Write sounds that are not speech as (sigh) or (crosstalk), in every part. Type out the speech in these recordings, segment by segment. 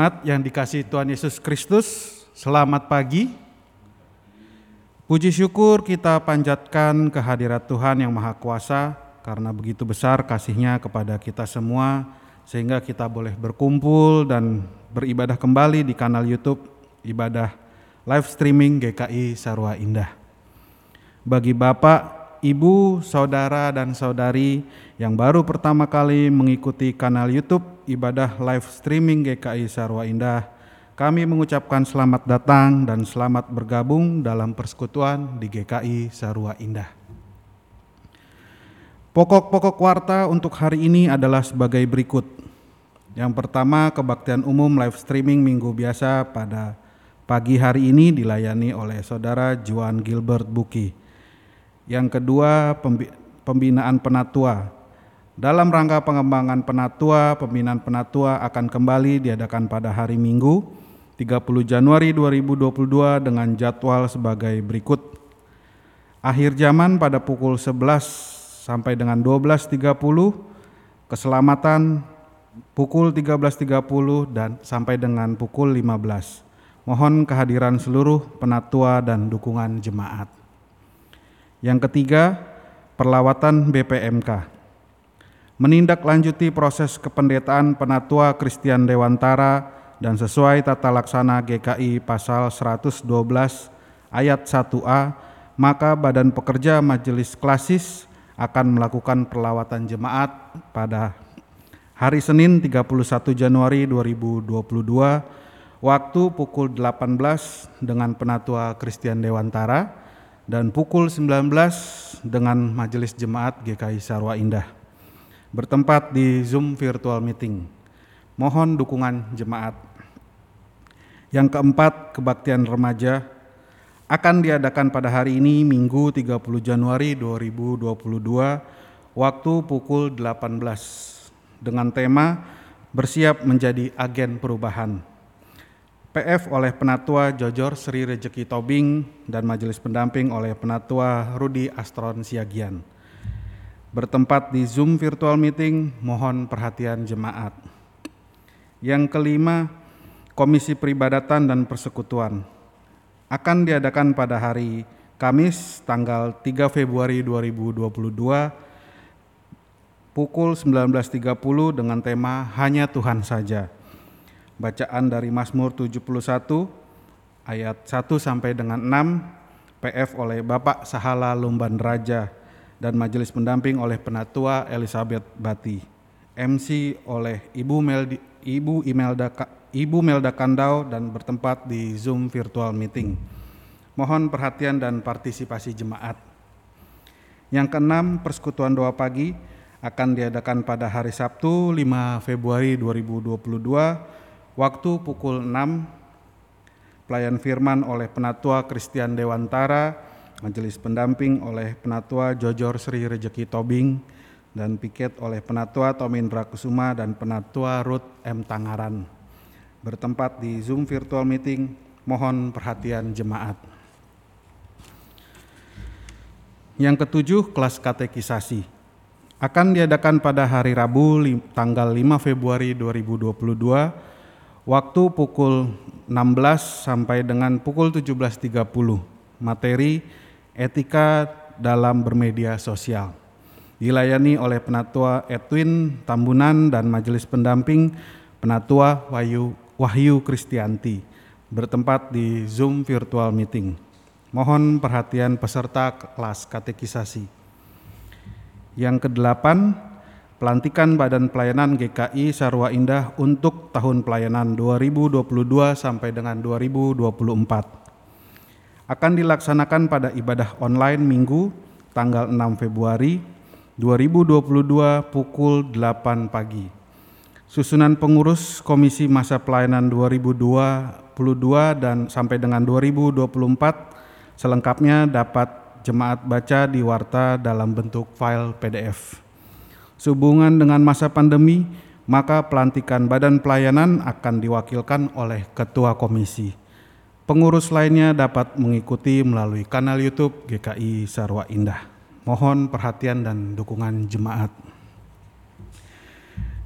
Jemaat yang dikasih Tuhan Yesus Kristus, selamat pagi. Puji syukur kita panjatkan kehadirat Tuhan yang Maha Kuasa karena begitu besar kasihnya kepada kita semua sehingga kita boleh berkumpul dan beribadah kembali di kanal YouTube ibadah live streaming GKI Sarwa Indah. Bagi Bapak, Ibu, saudara dan saudari yang baru pertama kali mengikuti kanal YouTube ibadah live streaming GKI Sarwa Indah, kami mengucapkan selamat datang dan selamat bergabung dalam persekutuan di GKI Sarwa Indah. Pokok-pokok warta untuk hari ini adalah sebagai berikut. Yang pertama, kebaktian umum live streaming minggu biasa pada pagi hari ini dilayani oleh Saudara Juan Gilbert Buki. Yang kedua, pembi- pembinaan penatua. Dalam rangka pengembangan penatua, pembinaan penatua akan kembali diadakan pada hari Minggu 30 Januari 2022 dengan jadwal sebagai berikut. Akhir zaman pada pukul 11 sampai dengan 12.30, keselamatan pukul 13.30 dan sampai dengan pukul 15. Mohon kehadiran seluruh penatua dan dukungan jemaat. Yang ketiga, perlawatan BPMK. Menindaklanjuti proses kependetaan penatua Kristian Dewantara dan sesuai tata laksana GKI pasal 112 ayat 1A, maka Badan Pekerja Majelis Klasis akan melakukan perlawatan jemaat pada hari Senin 31 Januari 2022 waktu pukul 18 dengan penatua Kristian Dewantara dan pukul 19 dengan Majelis Jemaat GKI Sarwa Indah bertempat di Zoom virtual meeting. Mohon dukungan jemaat. Yang keempat, kebaktian remaja akan diadakan pada hari ini Minggu 30 Januari 2022 waktu pukul 18 dengan tema bersiap menjadi agen perubahan. PF oleh Penatua Jojor Sri Rejeki Tobing dan Majelis Pendamping oleh Penatua Rudi Astron Siagian. Bertempat di Zoom virtual meeting, mohon perhatian jemaat. Yang kelima, Komisi Peribadatan dan Persekutuan akan diadakan pada hari Kamis tanggal 3 Februari 2022 pukul 19.30 dengan tema Hanya Tuhan Saja. Bacaan dari Mazmur 71 ayat 1 sampai dengan 6 PF oleh Bapak Sahala Lumban Raja dan majelis pendamping oleh Penatua Elizabeth Bati. MC oleh Ibu Meldi, Ibu Imelda Ibu Melda Kandau dan bertempat di Zoom virtual meeting. Mohon perhatian dan partisipasi jemaat. Yang keenam, persekutuan doa pagi akan diadakan pada hari Sabtu 5 Februari 2022 waktu pukul 6 pelayan firman oleh Penatua Kristian Dewantara, majelis pendamping oleh Penatua Jojor Sri Rejeki Tobing, dan piket oleh Penatua Tomindra Kusuma dan Penatua Ruth M. Tangaran. Bertempat di Zoom virtual meeting, mohon perhatian jemaat. Yang ketujuh, kelas katekisasi akan diadakan pada hari Rabu tanggal 5 Februari 2022 waktu pukul 16 sampai dengan pukul 17.30 materi etika dalam bermedia sosial dilayani oleh penatua Edwin Tambunan dan majelis pendamping penatua Wahyu Wahyu Kristianti bertempat di Zoom virtual meeting. Mohon perhatian peserta kelas katekisasi. Yang kedelapan, pelantikan Badan Pelayanan GKI Sarwa Indah untuk tahun pelayanan 2022 sampai dengan 2024. Akan dilaksanakan pada ibadah online Minggu tanggal 6 Februari 2022 pukul 8 pagi. Susunan pengurus Komisi Masa Pelayanan 2022 dan sampai dengan 2024 selengkapnya dapat jemaat baca di Warta dalam bentuk file PDF. Sehubungan dengan masa pandemi, maka pelantikan badan pelayanan akan diwakilkan oleh ketua komisi. Pengurus lainnya dapat mengikuti melalui kanal YouTube GKI Sarwa Indah. Mohon perhatian dan dukungan jemaat.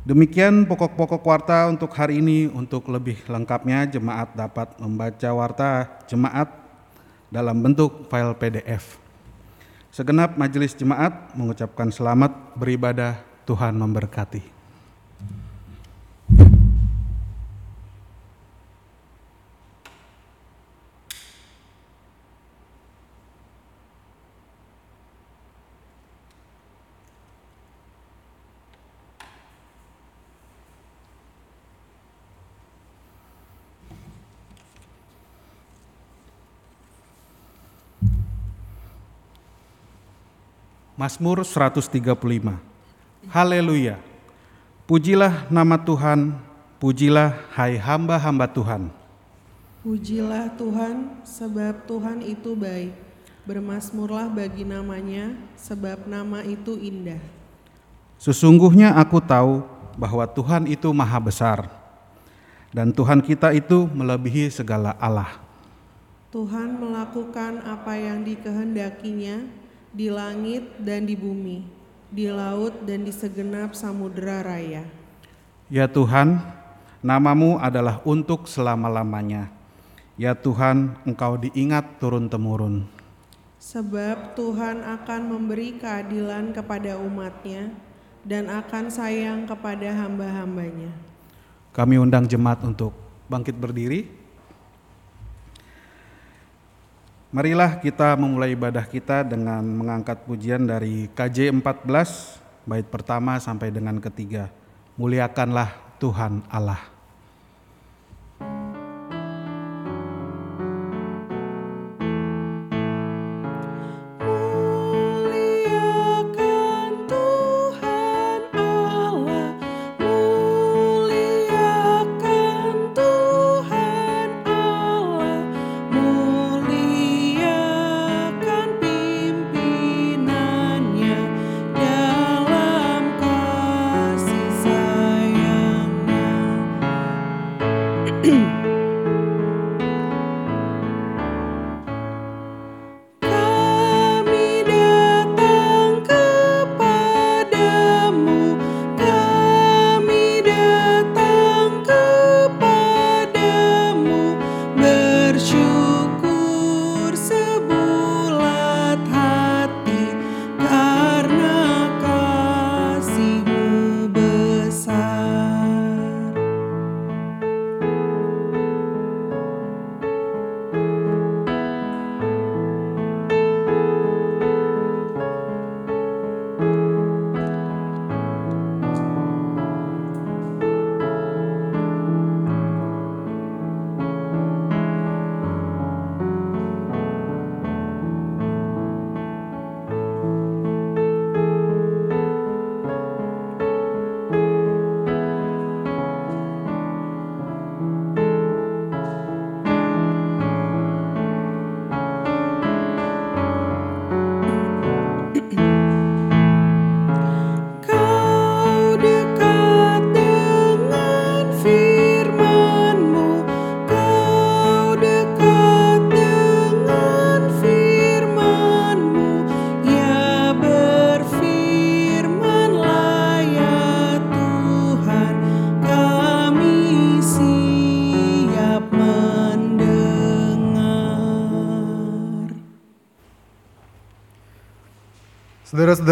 Demikian pokok-pokok warta untuk hari ini. Untuk lebih lengkapnya jemaat dapat membaca warta jemaat dalam bentuk file PDF. Segenap majelis jemaat mengucapkan selamat beribadah, Tuhan memberkati. Mazmur 135. Haleluya. Pujilah nama Tuhan, pujilah hai hamba-hamba Tuhan. Pujilah Tuhan, sebab Tuhan itu baik. Bermasmurlah bagi namanya, sebab nama itu indah. Sesungguhnya aku tahu bahwa Tuhan itu maha besar, dan Tuhan kita itu melebihi segala Allah. Tuhan melakukan apa yang dikehendakinya di langit dan di bumi, di laut dan di segenap samudera raya. Ya Tuhan, namamu adalah untuk selama-lamanya. Ya Tuhan, engkau diingat turun-temurun. Sebab Tuhan akan memberi keadilan kepada umatnya dan akan sayang kepada hamba-hambanya. Kami undang jemaat untuk bangkit berdiri. Marilah kita memulai ibadah kita dengan mengangkat pujian dari KJ 14 bait pertama sampai dengan ketiga. Muliakanlah Tuhan Allah.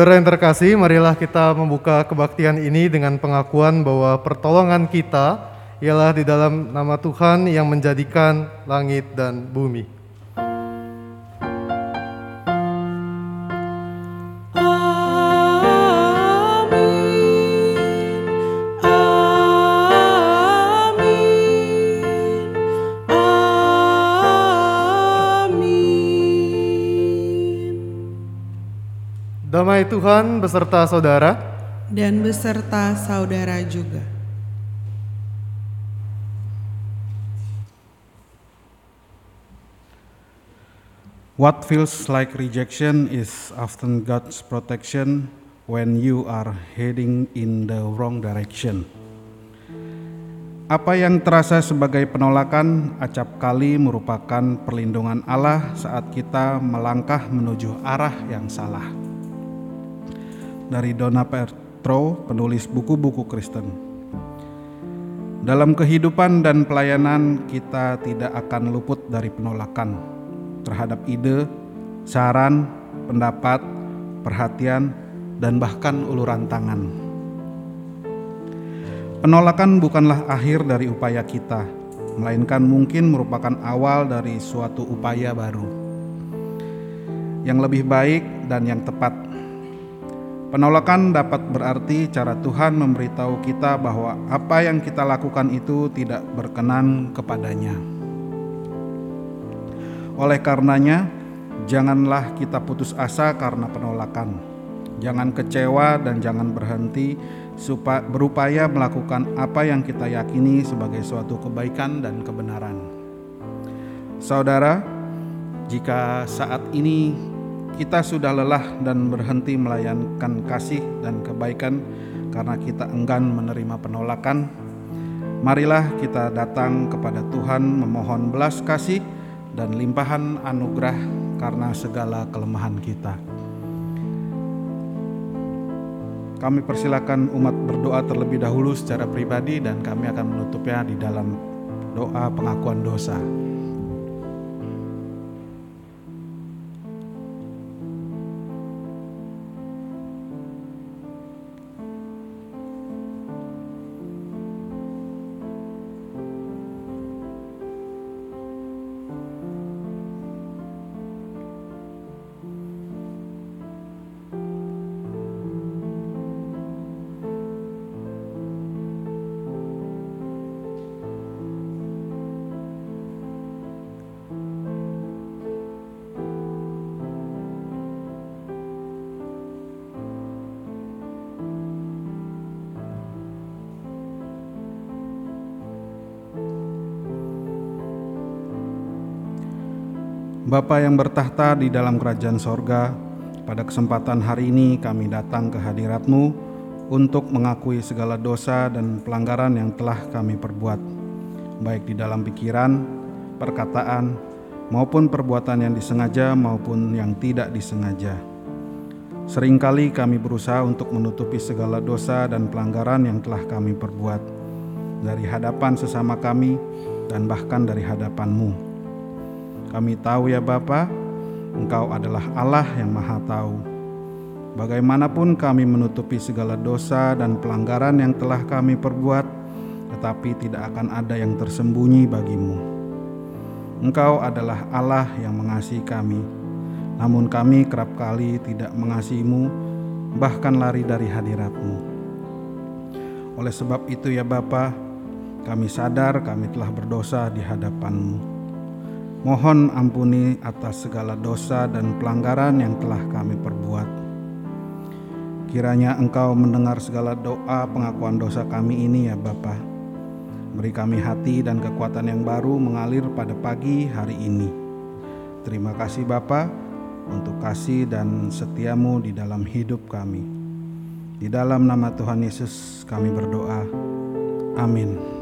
Saudara-saudara yang terkasih, marilah kita membuka kebaktian ini dengan pengakuan bahwa pertolongan kita ialah di dalam nama Tuhan yang menjadikan langit dan bumi. Tuhan beserta saudara. Dan beserta saudara juga. What feels like rejection is often God's protection when you are heading in the wrong direction. Apa yang terasa sebagai penolakan acap kali merupakan perlindungan Allah saat kita melangkah menuju arah yang salah. Dari Donna Petro, penulis buku-buku Kristen. Dalam kehidupan dan pelayanan, kita tidak akan luput dari penolakan terhadap ide, saran, pendapat, perhatian, dan bahkan uluran tangan. Penolakan bukanlah akhir dari upaya kita, melainkan mungkin merupakan awal dari suatu upaya baru yang lebih baik dan yang tepat. Penolakan dapat berarti cara Tuhan memberitahu kita bahwa apa yang kita lakukan itu tidak berkenan kepadanya. Oleh karenanya, janganlah kita putus asa karena penolakan. Jangan kecewa dan jangan berhenti supa- berupaya melakukan apa yang kita yakini sebagai suatu kebaikan dan kebenaran. Saudara, jika saat ini kita sudah lelah dan berhenti melayankan kasih dan kebaikan karena kita enggan menerima penolakan, marilah kita datang kepada Tuhan memohon belas kasih dan limpahan anugerah karena segala kelemahan kita. Kami persilakan umat berdoa terlebih dahulu secara pribadi dan kami akan menutupnya di dalam doa pengakuan dosa. Bapa yang bertahta di dalam kerajaan sorga, pada kesempatan hari ini kami datang ke hadiratmu untuk mengakui segala dosa dan pelanggaran yang telah kami perbuat, baik di dalam pikiran, perkataan, maupun perbuatan yang disengaja maupun yang tidak disengaja. Seringkali kami berusaha untuk menutupi segala dosa dan pelanggaran yang telah kami perbuat dari hadapan sesama kami dan bahkan dari hadapanmu. Kami tahu ya Bapa, Engkau adalah Allah yang Maha Tahu. Bagaimanapun kami menutupi segala dosa dan pelanggaran yang telah kami perbuat, tetapi tidak akan ada yang tersembunyi bagimu. Engkau adalah Allah yang mengasihi kami, namun kami kerap kali tidak mengasihimu, bahkan lari dari hadiratmu. Oleh sebab itu ya Bapa, kami sadar kami telah berdosa di hadapanmu. Mohon ampuni atas segala dosa dan pelanggaran yang telah kami perbuat. Kiranya Engkau mendengar segala doa pengakuan dosa kami ini ya Bapa. Beri kami hati dan kekuatan yang baru mengalir pada pagi hari ini. Terima kasih Bapa untuk kasih dan setiamu di dalam hidup kami. Di dalam nama Tuhan Yesus kami berdoa. Amin.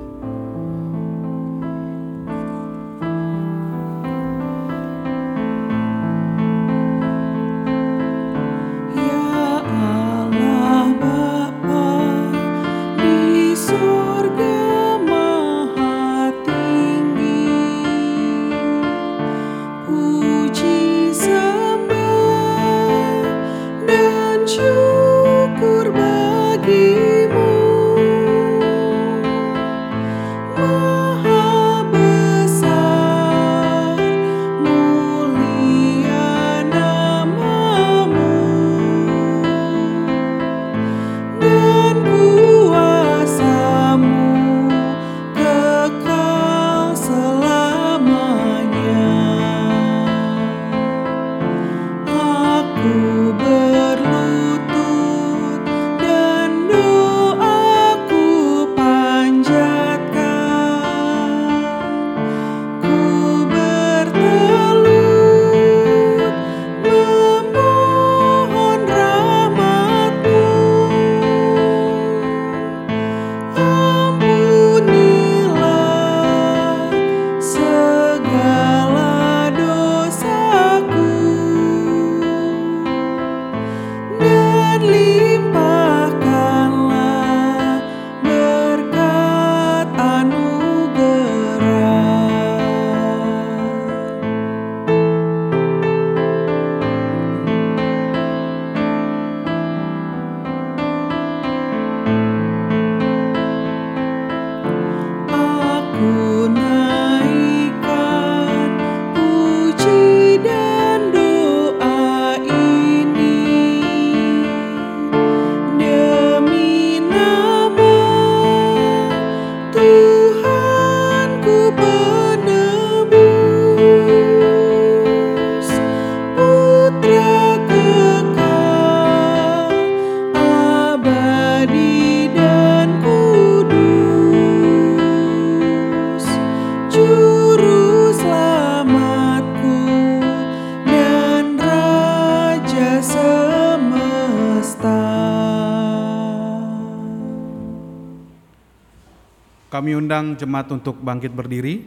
Kami undang jemaat untuk bangkit berdiri.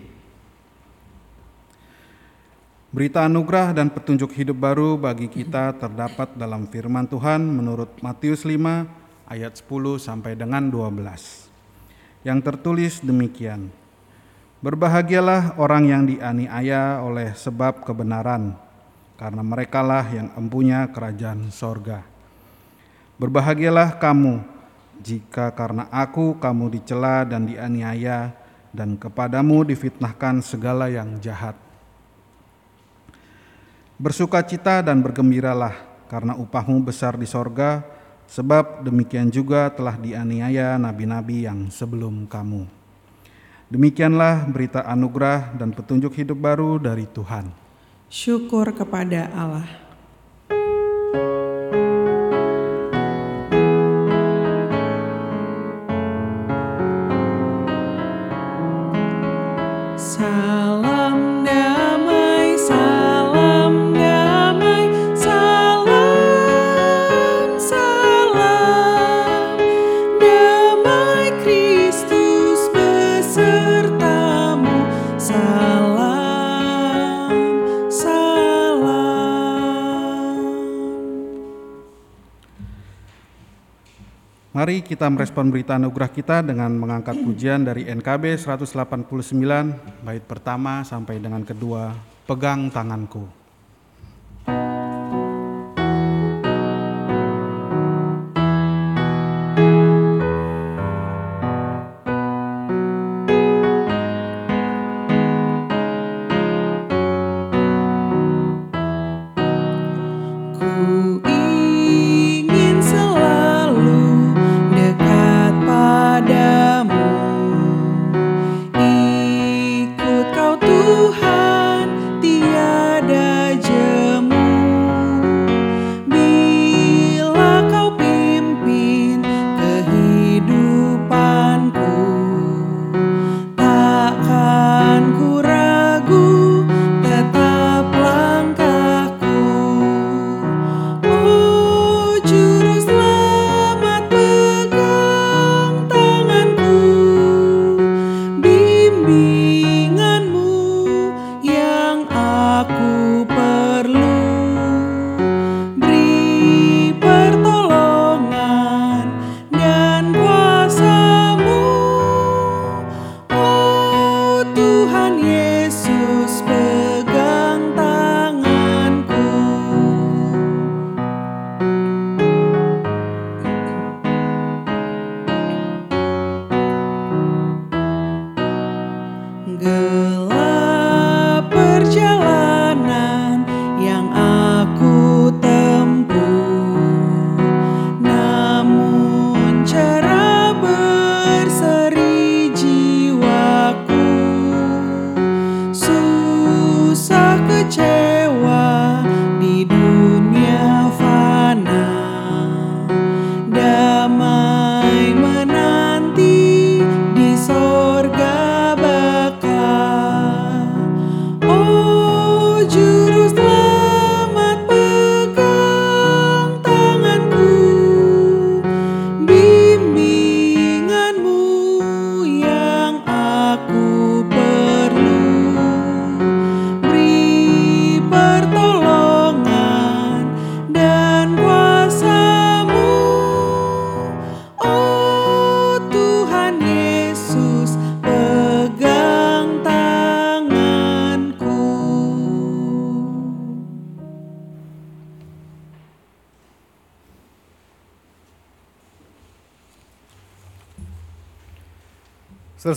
Berita anugerah dan petunjuk hidup baru bagi kita terdapat dalam firman Tuhan menurut Matius 5 ayat 10 sampai dengan 12. Yang tertulis demikian. Berbahagialah orang yang dianiaya oleh sebab kebenaran, karena merekalah yang empunya kerajaan sorga. Berbahagialah kamu jika karena aku kamu dicela dan dianiaya dan kepadamu difitnahkan segala yang jahat. Bersukacita dan bergembiralah karena upahmu besar di sorga, sebab demikian juga telah dianiaya nabi-nabi yang sebelum kamu. Demikianlah berita anugerah dan petunjuk hidup baru dari Tuhan. Syukur kepada Allah. Mari kita merespon berita anugerah kita dengan mengangkat pujian dari NKB 189 bait pertama sampai dengan kedua, pegang tanganku.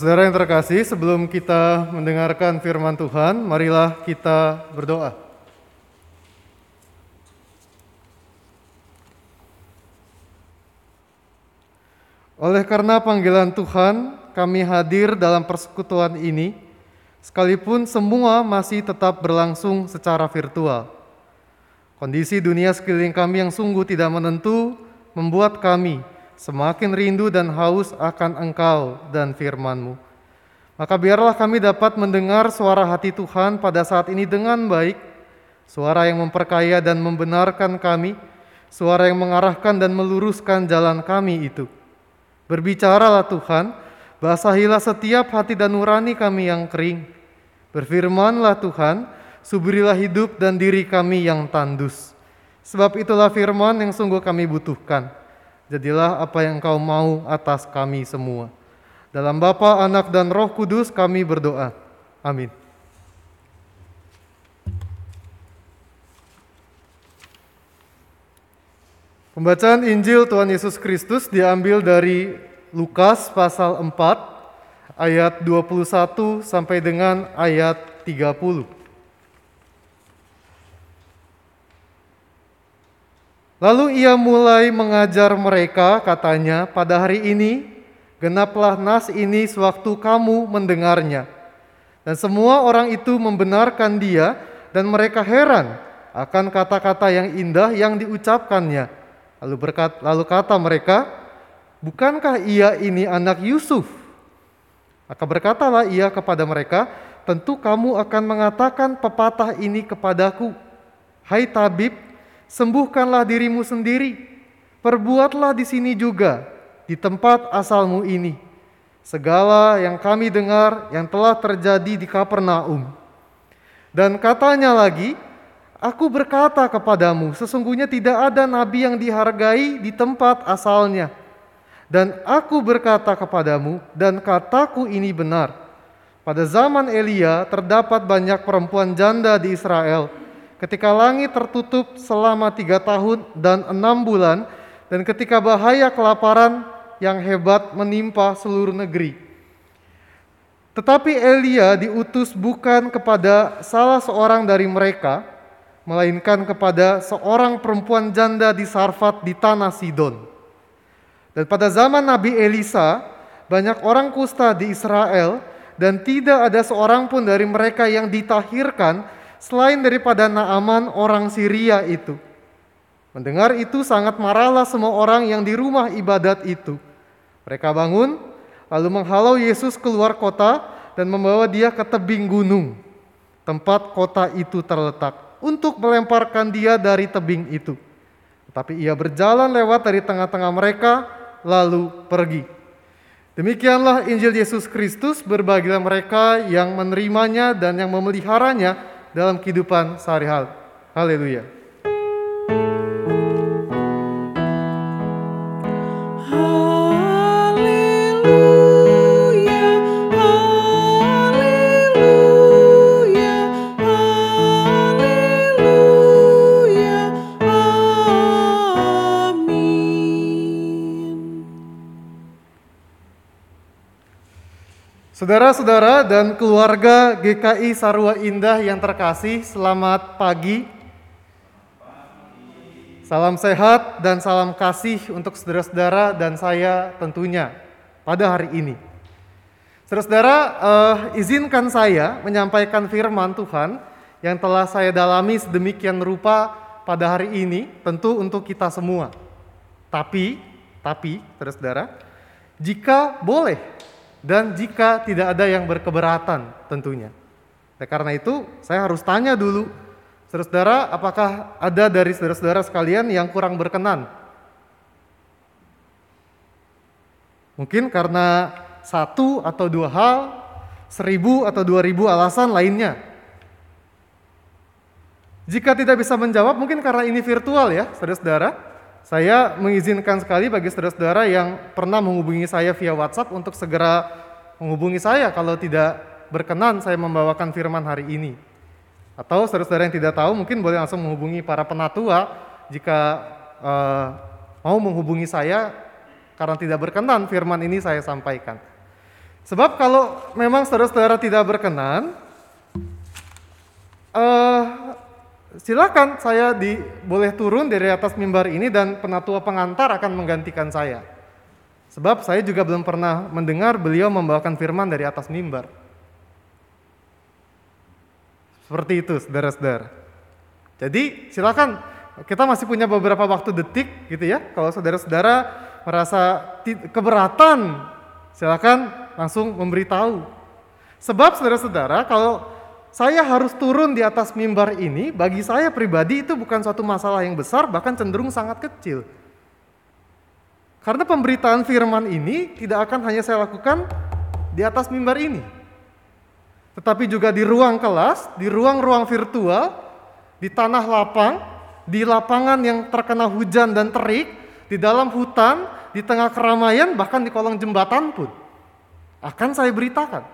Saudara-saudara yang terkasih, sebelum kita mendengarkan firman Tuhan, marilah kita berdoa. Oleh karena panggilan Tuhan, kami hadir dalam persekutuan ini, sekalipun semua masih tetap berlangsung secara virtual. Kondisi dunia sekeliling kami yang sungguh tidak menentu membuat kami semakin rindu dan haus akan Engkau dan firman-Mu. Maka biarlah kami dapat mendengar suara hati Tuhan pada saat ini dengan baik, suara yang memperkaya dan membenarkan kami, suara yang mengarahkan dan meluruskan jalan kami itu. Berbicaralah Tuhan, Basahilah setiap hati dan nurani kami yang kering. Berfirmanlah Tuhan, suburilah hidup dan diri kami yang tandus. Sebab itulah firman yang sungguh kami butuhkan. Jadilah apa yang engkau mau atas kami semua. Dalam Bapa, Anak, dan Roh Kudus kami berdoa. Amin. Pembacaan Injil Tuhan Yesus Kristus diambil dari Lukas pasal 4 ayat 21 sampai dengan ayat 30. Lalu ia mulai mengajar mereka, katanya, pada hari ini genaplah nas ini sewaktu kamu mendengarnya. Dan semua orang itu membenarkan dia dan mereka heran akan kata-kata yang indah yang diucapkannya. Lalu berkat, lalu kata mereka, bukankah ia ini anak Yusuf? Maka berkatalah ia kepada mereka, tentu kamu akan mengatakan pepatah ini kepadaku. Hai tabib, sembuhkanlah dirimu sendiri. Perbuatlah di sini juga, di tempat asalmu ini. Segala yang kami dengar yang telah terjadi di Kapernaum. Dan katanya lagi, Aku berkata kepadamu, sesungguhnya tidak ada nabi yang dihargai di tempat asalnya. Dan aku berkata kepadamu, dan kataku ini benar. Pada zaman Elia terdapat banyak perempuan janda di Israel. Ketika langit tertutup selama tiga tahun dan enam bulan, dan ketika bahaya kelaparan yang hebat menimpa seluruh negeri. Tetapi Elia diutus bukan kepada salah seorang dari mereka, melainkan kepada seorang perempuan janda di Sarfat di tanah Sidon. Dan pada zaman Nabi Elisa, banyak orang kusta di Israel dan tidak ada seorang pun dari mereka yang ditahirkan selain daripada Naaman orang Syria itu. Mendengar itu sangat marahlah semua orang yang di rumah ibadat itu. Mereka bangun, lalu menghalau Yesus keluar kota dan membawa dia ke tebing gunung, tempat kota itu terletak untuk melemparkan dia dari tebing itu. Tetapi ia berjalan lewat dari tengah-tengah mereka, lalu pergi. Demikianlah Injil Yesus Kristus, berbagilah mereka yang menerimanya dan yang memeliharanya dalam kehidupan sehari-hari. Haleluya. Saudara-saudara dan keluarga GKI Sarwa Indah yang terkasih, selamat pagi. Salam sehat dan salam kasih untuk saudara-saudara dan saya tentunya pada hari ini. Saudara-saudara, eh, izinkan saya menyampaikan firman Tuhan yang telah saya dalami sedemikian rupa pada hari ini, tentu untuk kita semua. Tapi, tapi, saudara-saudara, jika boleh dan jika tidak ada yang berkeberatan tentunya. Oleh karena itu, saya harus tanya dulu, saudara-saudara, apakah ada dari saudara-saudara sekalian yang kurang berkenan? Mungkin karena satu atau dua hal, seribu atau dua ribu alasan lainnya. Jika tidak bisa menjawab, mungkin karena ini virtual ya, saudara-saudara. Saya mengizinkan sekali bagi saudara-saudara yang pernah menghubungi saya via WhatsApp untuk segera menghubungi saya kalau tidak berkenan saya membawakan firman hari ini. Atau saudara-saudara yang tidak tahu mungkin boleh langsung menghubungi para penatua jika eh, mau menghubungi saya karena tidak berkenan firman ini saya sampaikan. Sebab kalau memang saudara-saudara tidak berkenan, eh, silakan saya di, boleh turun dari atas mimbar ini dan penatua pengantar akan menggantikan saya. Sebab saya juga belum pernah mendengar beliau membawakan firman dari atas mimbar. Seperti itu, saudara-saudara. Jadi silakan kita masih punya beberapa waktu detik gitu ya. Kalau saudara-saudara merasa keberatan, silakan langsung memberitahu. Sebab saudara-saudara, kalau saya harus turun di atas mimbar ini, bagi saya pribadi itu bukan suatu masalah yang besar, bahkan cenderung sangat kecil. Karena pemberitaan firman ini tidak akan hanya saya lakukan di atas mimbar ini. Tetapi juga di ruang kelas, di ruang-ruang virtual, di tanah lapang, di lapangan yang terkena hujan dan terik, di dalam hutan, di tengah keramaian, bahkan di kolong jembatan pun. Akan saya beritakan.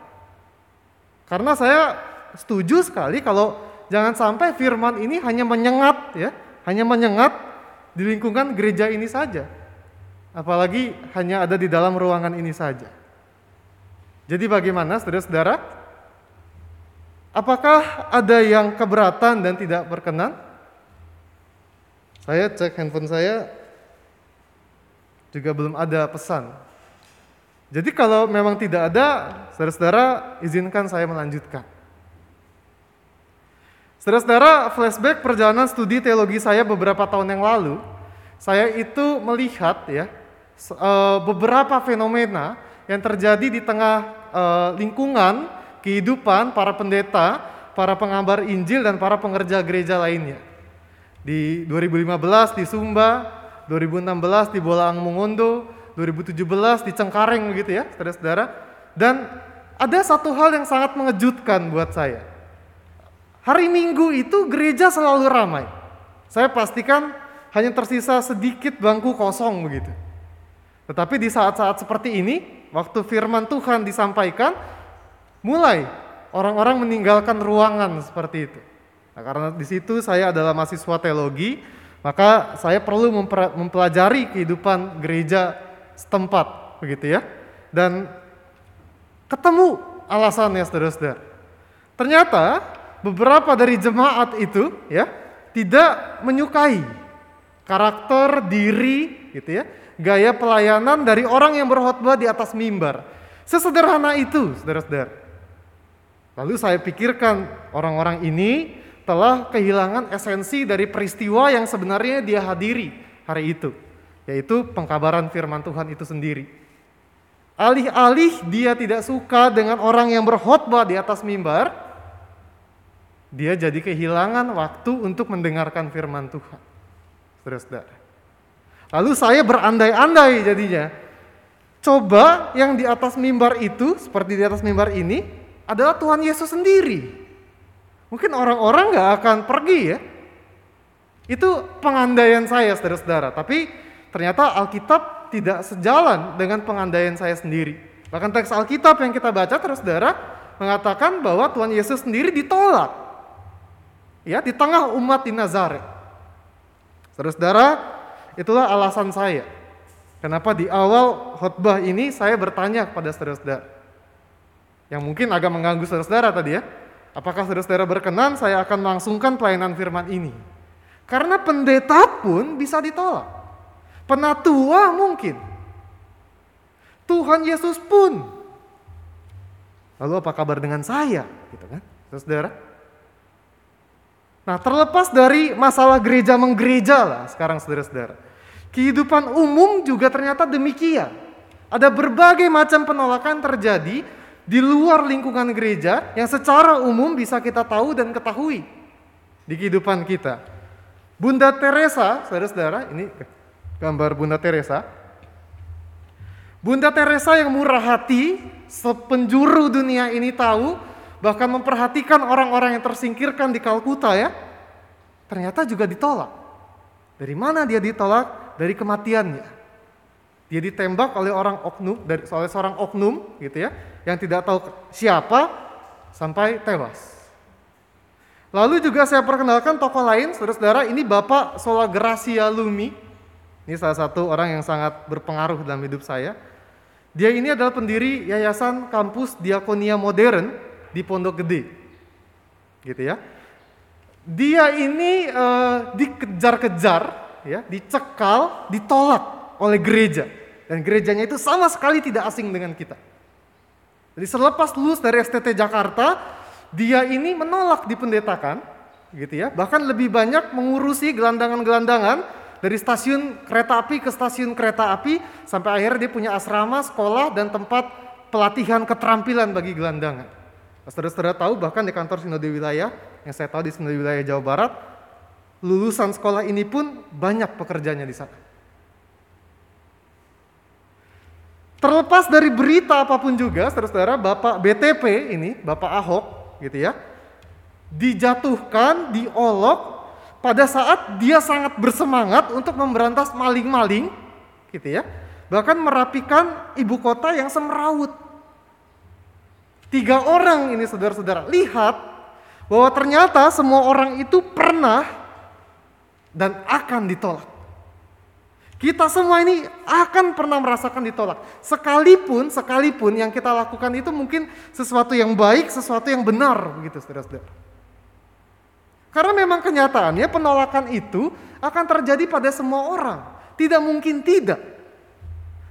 Karena saya setuju sekali kalau jangan sampai firman ini hanya menyengat ya, hanya menyengat di lingkungan gereja ini saja. Apalagi hanya ada di dalam ruangan ini saja. Jadi bagaimana saudara-saudara? Apakah ada yang keberatan dan tidak berkenan? Saya cek handphone saya juga belum ada pesan. Jadi kalau memang tidak ada, saudara-saudara izinkan saya melanjutkan. Saudara-saudara, flashback perjalanan studi teologi saya beberapa tahun yang lalu, saya itu melihat ya eh, beberapa fenomena yang terjadi di tengah eh, lingkungan kehidupan para pendeta, para pengabar Injil dan para pengerja gereja lainnya. Di 2015 di Sumba, 2016 di Bolaang Mongondo, 2017 di Cengkareng begitu ya, saudara-saudara. Dan ada satu hal yang sangat mengejutkan buat saya. Hari Minggu itu gereja selalu ramai. Saya pastikan hanya tersisa sedikit bangku kosong begitu. Tetapi di saat-saat seperti ini, waktu firman Tuhan disampaikan, mulai orang-orang meninggalkan ruangan seperti itu. Nah, karena di situ saya adalah mahasiswa teologi, maka saya perlu mempelajari kehidupan gereja setempat, begitu ya. Dan ketemu alasannya saudara-saudara. Ternyata beberapa dari jemaat itu ya tidak menyukai karakter diri gitu ya, gaya pelayanan dari orang yang berkhotbah di atas mimbar. Sesederhana itu, saudara-saudara. Lalu saya pikirkan orang-orang ini telah kehilangan esensi dari peristiwa yang sebenarnya dia hadiri hari itu, yaitu pengkabaran firman Tuhan itu sendiri. Alih-alih dia tidak suka dengan orang yang berkhotbah di atas mimbar, dia jadi kehilangan waktu untuk mendengarkan firman Tuhan. Saudara-saudara. Lalu saya berandai-andai jadinya. Coba yang di atas mimbar itu, seperti di atas mimbar ini, adalah Tuhan Yesus sendiri. Mungkin orang-orang nggak akan pergi ya. Itu pengandaian saya saudara-saudara. Tapi ternyata Alkitab tidak sejalan dengan pengandaian saya sendiri. Bahkan teks Alkitab yang kita baca terus saudara mengatakan bahwa Tuhan Yesus sendiri ditolak. Ya, di tengah umat di Nazaret. Saudara-saudara, itulah alasan saya. Kenapa di awal khotbah ini saya bertanya kepada saudara-saudara yang mungkin agak mengganggu saudara-saudara tadi ya. Apakah saudara-saudara berkenan saya akan melangsungkan pelayanan firman ini? Karena pendeta pun bisa ditolak. Penatua mungkin. Tuhan Yesus pun. Lalu apa kabar dengan saya? Gitu kan, saudara. Nah terlepas dari masalah gereja menggereja lah sekarang saudara-saudara. Kehidupan umum juga ternyata demikian. Ada berbagai macam penolakan terjadi di luar lingkungan gereja yang secara umum bisa kita tahu dan ketahui di kehidupan kita. Bunda Teresa, saudara-saudara, ini gambar Bunda Teresa. Bunda Teresa yang murah hati, sepenjuru dunia ini tahu, bahkan memperhatikan orang-orang yang tersingkirkan di Kalkuta ya, ternyata juga ditolak. Dari mana dia ditolak? Dari kematiannya. Dia ditembak oleh orang oknum, dari oleh seorang oknum gitu ya, yang tidak tahu siapa sampai tewas. Lalu juga saya perkenalkan tokoh lain, saudara-saudara, ini Bapak Sola Gracia Lumi. Ini salah satu orang yang sangat berpengaruh dalam hidup saya. Dia ini adalah pendiri Yayasan Kampus Diakonia Modern di Pondok Gede. Gitu ya. Dia ini uh, dikejar-kejar, ya, dicekal, ditolak oleh gereja. Dan gerejanya itu sama sekali tidak asing dengan kita. Jadi selepas lulus dari STT Jakarta, dia ini menolak dipendetakan, gitu ya. Bahkan lebih banyak mengurusi gelandangan-gelandangan dari stasiun kereta api ke stasiun kereta api sampai akhirnya dia punya asrama, sekolah dan tempat pelatihan keterampilan bagi gelandangan. Saudara-saudara tahu bahkan di kantor Sinode Wilayah yang saya tahu di Sinode Wilayah Jawa Barat, lulusan sekolah ini pun banyak pekerjaannya di sana. Terlepas dari berita apa pun juga, saudara-saudara, Bapak BTP ini, Bapak Ahok, gitu ya, dijatuhkan, diolok pada saat dia sangat bersemangat untuk memberantas maling-maling, gitu ya, bahkan merapikan ibu kota yang semrawut. Tiga orang ini saudara-saudara, lihat bahwa ternyata semua orang itu pernah dan akan ditolak. Kita semua ini akan pernah merasakan ditolak. Sekalipun, sekalipun yang kita lakukan itu mungkin sesuatu yang baik, sesuatu yang benar, begitu saudara-saudara. Karena memang kenyataannya penolakan itu akan terjadi pada semua orang. Tidak mungkin tidak.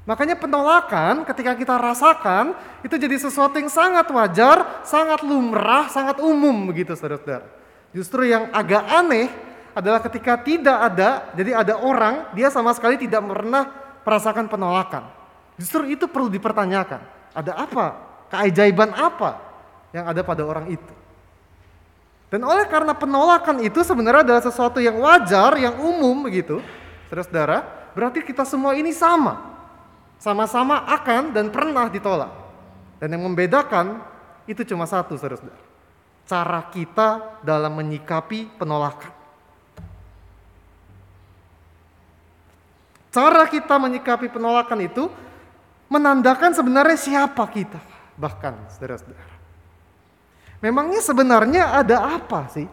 Makanya penolakan ketika kita rasakan itu jadi sesuatu yang sangat wajar, sangat lumrah, sangat umum begitu saudara-saudara. Justru yang agak aneh adalah ketika tidak ada, jadi ada orang, dia sama sekali tidak pernah merasakan penolakan. Justru itu perlu dipertanyakan. Ada apa? Keajaiban apa yang ada pada orang itu? Dan oleh karena penolakan itu sebenarnya adalah sesuatu yang wajar, yang umum begitu, saudara-saudara, berarti kita semua ini sama. Sama-sama akan dan pernah ditolak. Dan yang membedakan itu cuma satu, saudara-saudara. Cara kita dalam menyikapi penolakan. Cara kita menyikapi penolakan itu menandakan sebenarnya siapa kita. Bahkan saudara-saudara. Memangnya sebenarnya ada apa sih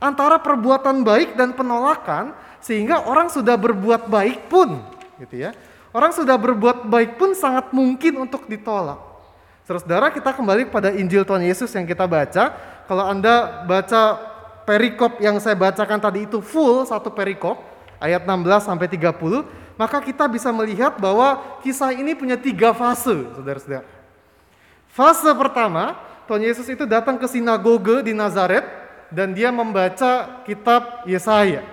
antara perbuatan baik dan penolakan sehingga orang sudah berbuat baik pun gitu ya. Orang sudah berbuat baik pun sangat mungkin untuk ditolak. Saudara, kita kembali pada Injil Tuhan Yesus yang kita baca. Kalau Anda baca perikop yang saya bacakan tadi itu full satu perikop ayat 16 sampai 30, maka kita bisa melihat bahwa kisah ini punya tiga fase, saudara-saudara. Fase pertama, Tuhan Yesus itu datang ke sinagoge di Nazaret dan dia membaca kitab Yesaya.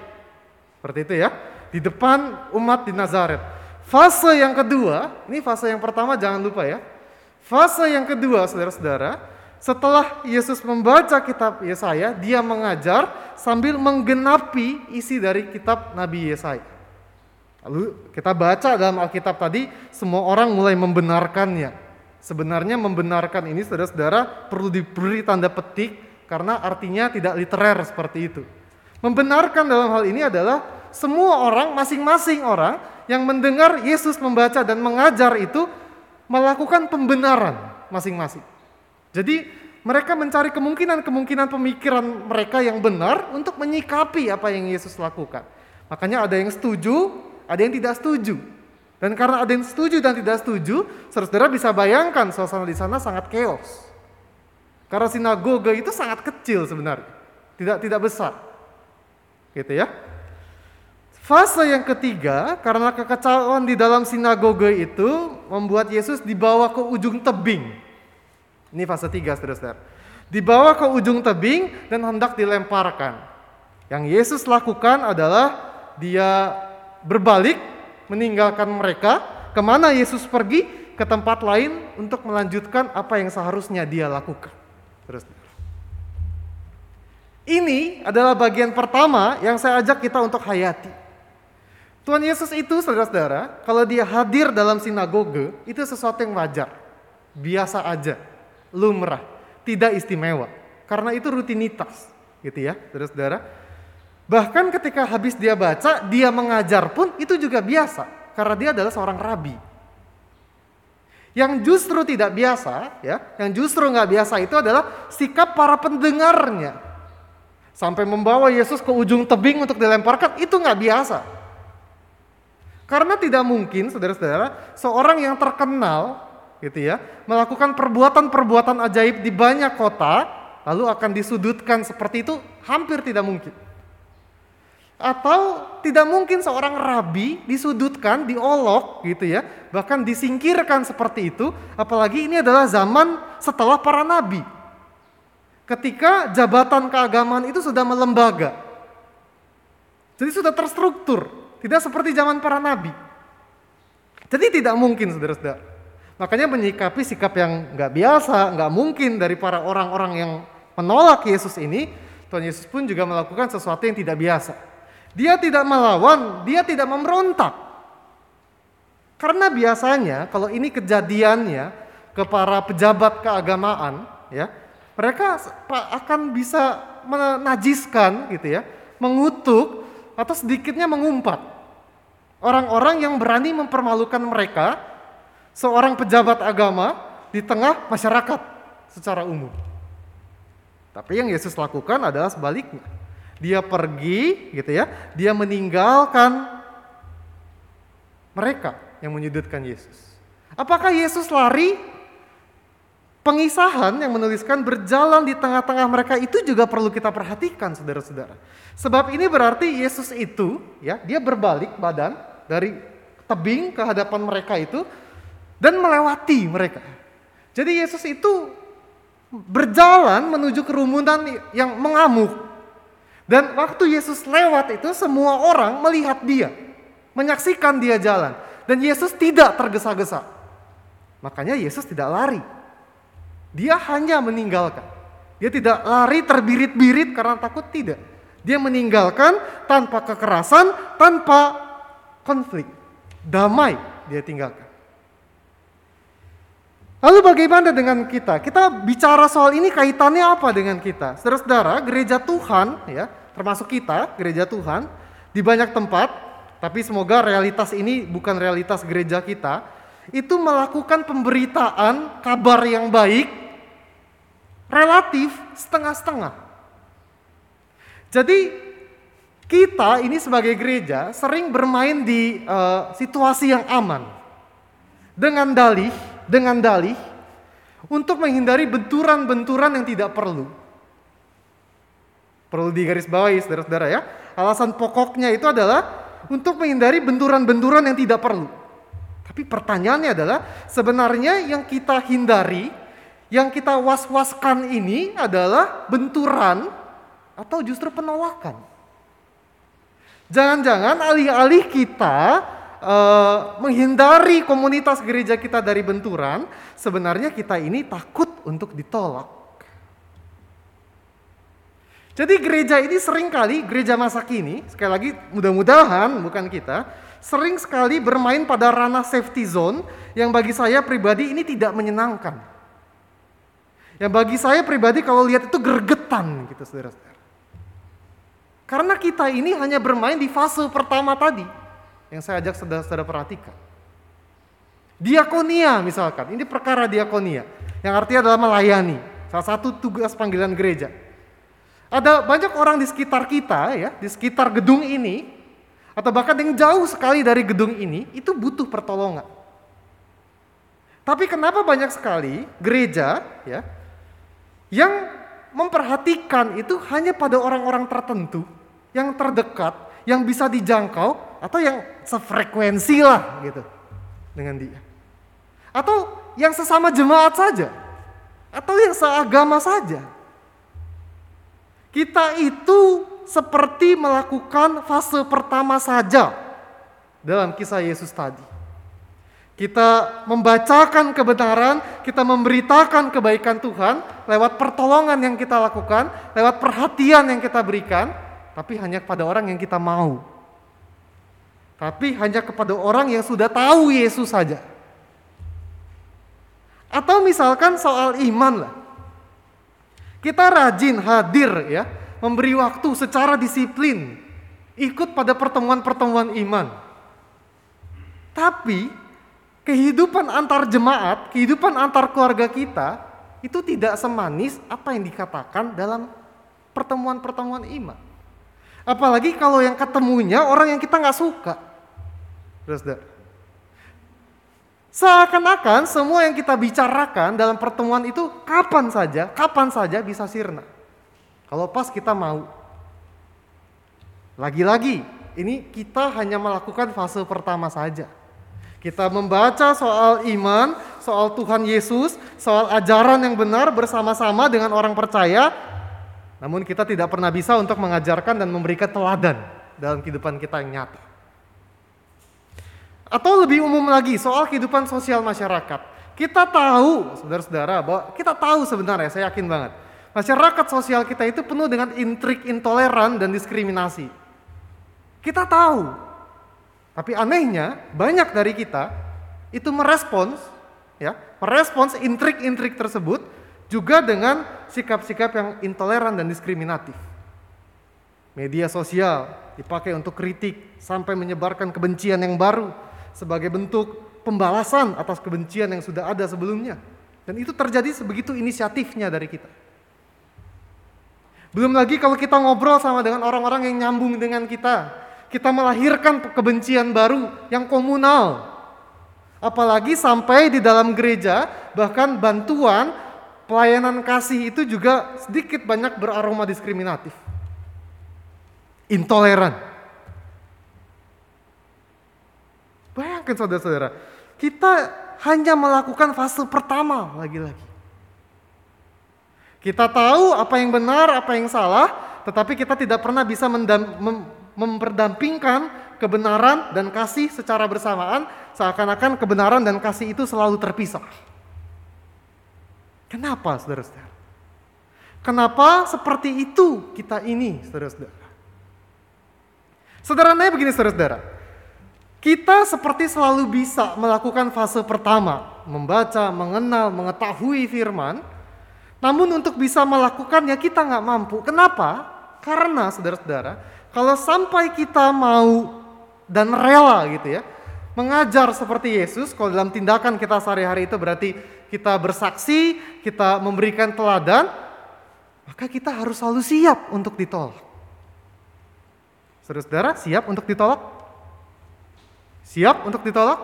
Seperti itu ya, di depan umat di Nazaret. Fase yang kedua, ini fase yang pertama jangan lupa ya. Fase yang kedua, saudara-saudara, setelah Yesus membaca kitab Yesaya, dia mengajar sambil menggenapi isi dari kitab Nabi Yesaya. Lalu kita baca dalam Alkitab tadi, semua orang mulai membenarkannya. Sebenarnya membenarkan ini saudara-saudara perlu diberi tanda petik karena artinya tidak literer seperti itu. Membenarkan dalam hal ini adalah semua orang, masing-masing orang yang mendengar Yesus membaca dan mengajar itu melakukan pembenaran masing-masing. Jadi mereka mencari kemungkinan-kemungkinan pemikiran mereka yang benar untuk menyikapi apa yang Yesus lakukan. Makanya ada yang setuju, ada yang tidak setuju. Dan karena ada yang setuju dan tidak setuju, saudara bisa bayangkan suasana di sana sangat chaos. Karena sinagoga itu sangat kecil sebenarnya, tidak tidak besar. Gitu ya. Fase yang ketiga, karena kekacauan di dalam sinagoga itu membuat Yesus dibawa ke ujung tebing. Ini fase tiga, saudara-saudara. Dibawa ke ujung tebing dan hendak dilemparkan. Yang Yesus lakukan adalah dia berbalik meninggalkan mereka ke mana Yesus pergi ke tempat lain untuk melanjutkan apa yang seharusnya dia lakukan. Terus ini adalah bagian pertama yang saya ajak kita untuk hayati. Tuhan Yesus itu saudara-saudara, kalau dia hadir dalam sinagoge, itu sesuatu yang wajar. Biasa aja, lumrah, tidak istimewa. Karena itu rutinitas, gitu ya, saudara-saudara. Bahkan ketika habis dia baca, dia mengajar pun itu juga biasa. Karena dia adalah seorang rabi. Yang justru tidak biasa, ya, yang justru nggak biasa itu adalah sikap para pendengarnya. Sampai membawa Yesus ke ujung tebing untuk dilemparkan, itu nggak biasa. Karena tidak mungkin, saudara-saudara, seorang yang terkenal, gitu ya, melakukan perbuatan-perbuatan ajaib di banyak kota, lalu akan disudutkan seperti itu, hampir tidak mungkin. Atau tidak mungkin seorang rabi disudutkan, diolok gitu ya, bahkan disingkirkan seperti itu, apalagi ini adalah zaman setelah para nabi. Ketika jabatan keagamaan itu sudah melembaga. Jadi sudah terstruktur, tidak seperti zaman para nabi. Jadi tidak mungkin saudara-saudara. Makanya menyikapi sikap yang nggak biasa, nggak mungkin dari para orang-orang yang menolak Yesus ini, Tuhan Yesus pun juga melakukan sesuatu yang tidak biasa. Dia tidak melawan, dia tidak memberontak. Karena biasanya kalau ini kejadiannya ke para pejabat keagamaan, ya, mereka akan bisa menajiskan gitu ya, mengutuk atau sedikitnya mengumpat orang-orang yang berani mempermalukan mereka seorang pejabat agama di tengah masyarakat secara umum. Tapi yang Yesus lakukan adalah sebaliknya. Dia pergi gitu ya, dia meninggalkan mereka yang menyudutkan Yesus. Apakah Yesus lari? Pengisahan yang menuliskan berjalan di tengah-tengah mereka itu juga perlu kita perhatikan saudara-saudara. Sebab ini berarti Yesus itu ya, dia berbalik badan dari tebing ke hadapan mereka itu dan melewati mereka. Jadi Yesus itu berjalan menuju kerumunan yang mengamuk. Dan waktu Yesus lewat itu semua orang melihat dia, menyaksikan dia jalan. Dan Yesus tidak tergesa-gesa. Makanya Yesus tidak lari. Dia hanya meninggalkan. Dia tidak lari terbirit-birit karena takut tidak. Dia meninggalkan tanpa kekerasan, tanpa konflik. Damai dia tinggalkan. Lalu bagaimana dengan kita? Kita bicara soal ini kaitannya apa dengan kita? Saudara-saudara, gereja Tuhan ya, termasuk kita, gereja Tuhan di banyak tempat, tapi semoga realitas ini bukan realitas gereja kita, itu melakukan pemberitaan kabar yang baik relatif setengah-setengah. Jadi kita ini sebagai gereja sering bermain di uh, situasi yang aman dengan dalih dengan dalih untuk menghindari benturan-benturan yang tidak perlu. Perlu digarisbawahi saudara-saudara ya. Alasan pokoknya itu adalah untuk menghindari benturan-benturan yang tidak perlu. Tapi pertanyaannya adalah sebenarnya yang kita hindari, yang kita was-waskan ini adalah benturan atau justru penolakan. Jangan-jangan alih-alih kita uh, menghindari komunitas gereja kita dari benturan, sebenarnya kita ini takut untuk ditolak. Jadi gereja ini sering kali, gereja masa kini, sekali lagi mudah-mudahan bukan kita, sering sekali bermain pada ranah safety zone yang bagi saya pribadi ini tidak menyenangkan. Yang bagi saya pribadi kalau lihat itu gergetan gitu saudara-saudara. Karena kita ini hanya bermain di fase pertama tadi yang saya ajak saudara-saudara perhatikan. Diakonia misalkan, ini perkara diakonia yang artinya adalah melayani, salah satu tugas panggilan gereja. Ada banyak orang di sekitar kita ya, di sekitar gedung ini atau bahkan yang jauh sekali dari gedung ini itu butuh pertolongan. Tapi kenapa banyak sekali gereja ya yang memperhatikan itu hanya pada orang-orang tertentu yang terdekat, yang bisa dijangkau atau yang sefrekuensi lah gitu dengan dia. Atau yang sesama jemaat saja. Atau yang seagama saja. Kita itu seperti melakukan fase pertama saja dalam kisah Yesus tadi. Kita membacakan kebenaran, kita memberitakan kebaikan Tuhan lewat pertolongan yang kita lakukan, lewat perhatian yang kita berikan, tapi hanya kepada orang yang kita mau tapi hanya kepada orang yang sudah tahu Yesus saja. Atau misalkan soal iman lah. Kita rajin hadir ya, memberi waktu secara disiplin, ikut pada pertemuan-pertemuan iman. Tapi kehidupan antar jemaat, kehidupan antar keluarga kita itu tidak semanis apa yang dikatakan dalam pertemuan-pertemuan iman. Apalagi kalau yang ketemunya orang yang kita nggak suka. Saudara. Seakan-akan semua yang kita bicarakan dalam pertemuan itu kapan saja, kapan saja bisa sirna. Kalau pas kita mau. Lagi-lagi, ini kita hanya melakukan fase pertama saja. Kita membaca soal iman, soal Tuhan Yesus, soal ajaran yang benar bersama-sama dengan orang percaya, namun kita tidak pernah bisa untuk mengajarkan dan memberikan teladan dalam kehidupan kita yang nyata. Atau lebih umum lagi soal kehidupan sosial masyarakat. Kita tahu, saudara-saudara, bahwa kita tahu sebenarnya, saya yakin banget. Masyarakat sosial kita itu penuh dengan intrik intoleran dan diskriminasi. Kita tahu. Tapi anehnya, banyak dari kita itu merespons ya, merespons intrik-intrik tersebut juga dengan sikap-sikap yang intoleran dan diskriminatif. Media sosial dipakai untuk kritik sampai menyebarkan kebencian yang baru sebagai bentuk pembalasan atas kebencian yang sudah ada sebelumnya. Dan itu terjadi sebegitu inisiatifnya dari kita. Belum lagi kalau kita ngobrol sama dengan orang-orang yang nyambung dengan kita, kita melahirkan kebencian baru yang komunal. Apalagi sampai di dalam gereja, bahkan bantuan pelayanan kasih itu juga sedikit banyak beraroma diskriminatif. Intoleran. Bayangkan saudara-saudara, kita hanya melakukan fase pertama lagi-lagi. Kita tahu apa yang benar, apa yang salah, tetapi kita tidak pernah bisa mendam, mem, memperdampingkan kebenaran dan kasih secara bersamaan, seakan-akan kebenaran dan kasih itu selalu terpisah. Kenapa, saudara-saudara? Kenapa seperti itu kita ini, saudara-saudara? Sederhananya begini, saudara-saudara. Kita seperti selalu bisa melakukan fase pertama, membaca, mengenal, mengetahui firman, namun untuk bisa melakukannya kita nggak mampu. Kenapa? Karena saudara-saudara, kalau sampai kita mau dan rela gitu ya, mengajar seperti Yesus, kalau dalam tindakan kita sehari-hari itu berarti kita bersaksi, kita memberikan teladan, maka kita harus selalu siap untuk ditolak. Saudara-saudara, siap untuk ditolak? Siap untuk ditolak?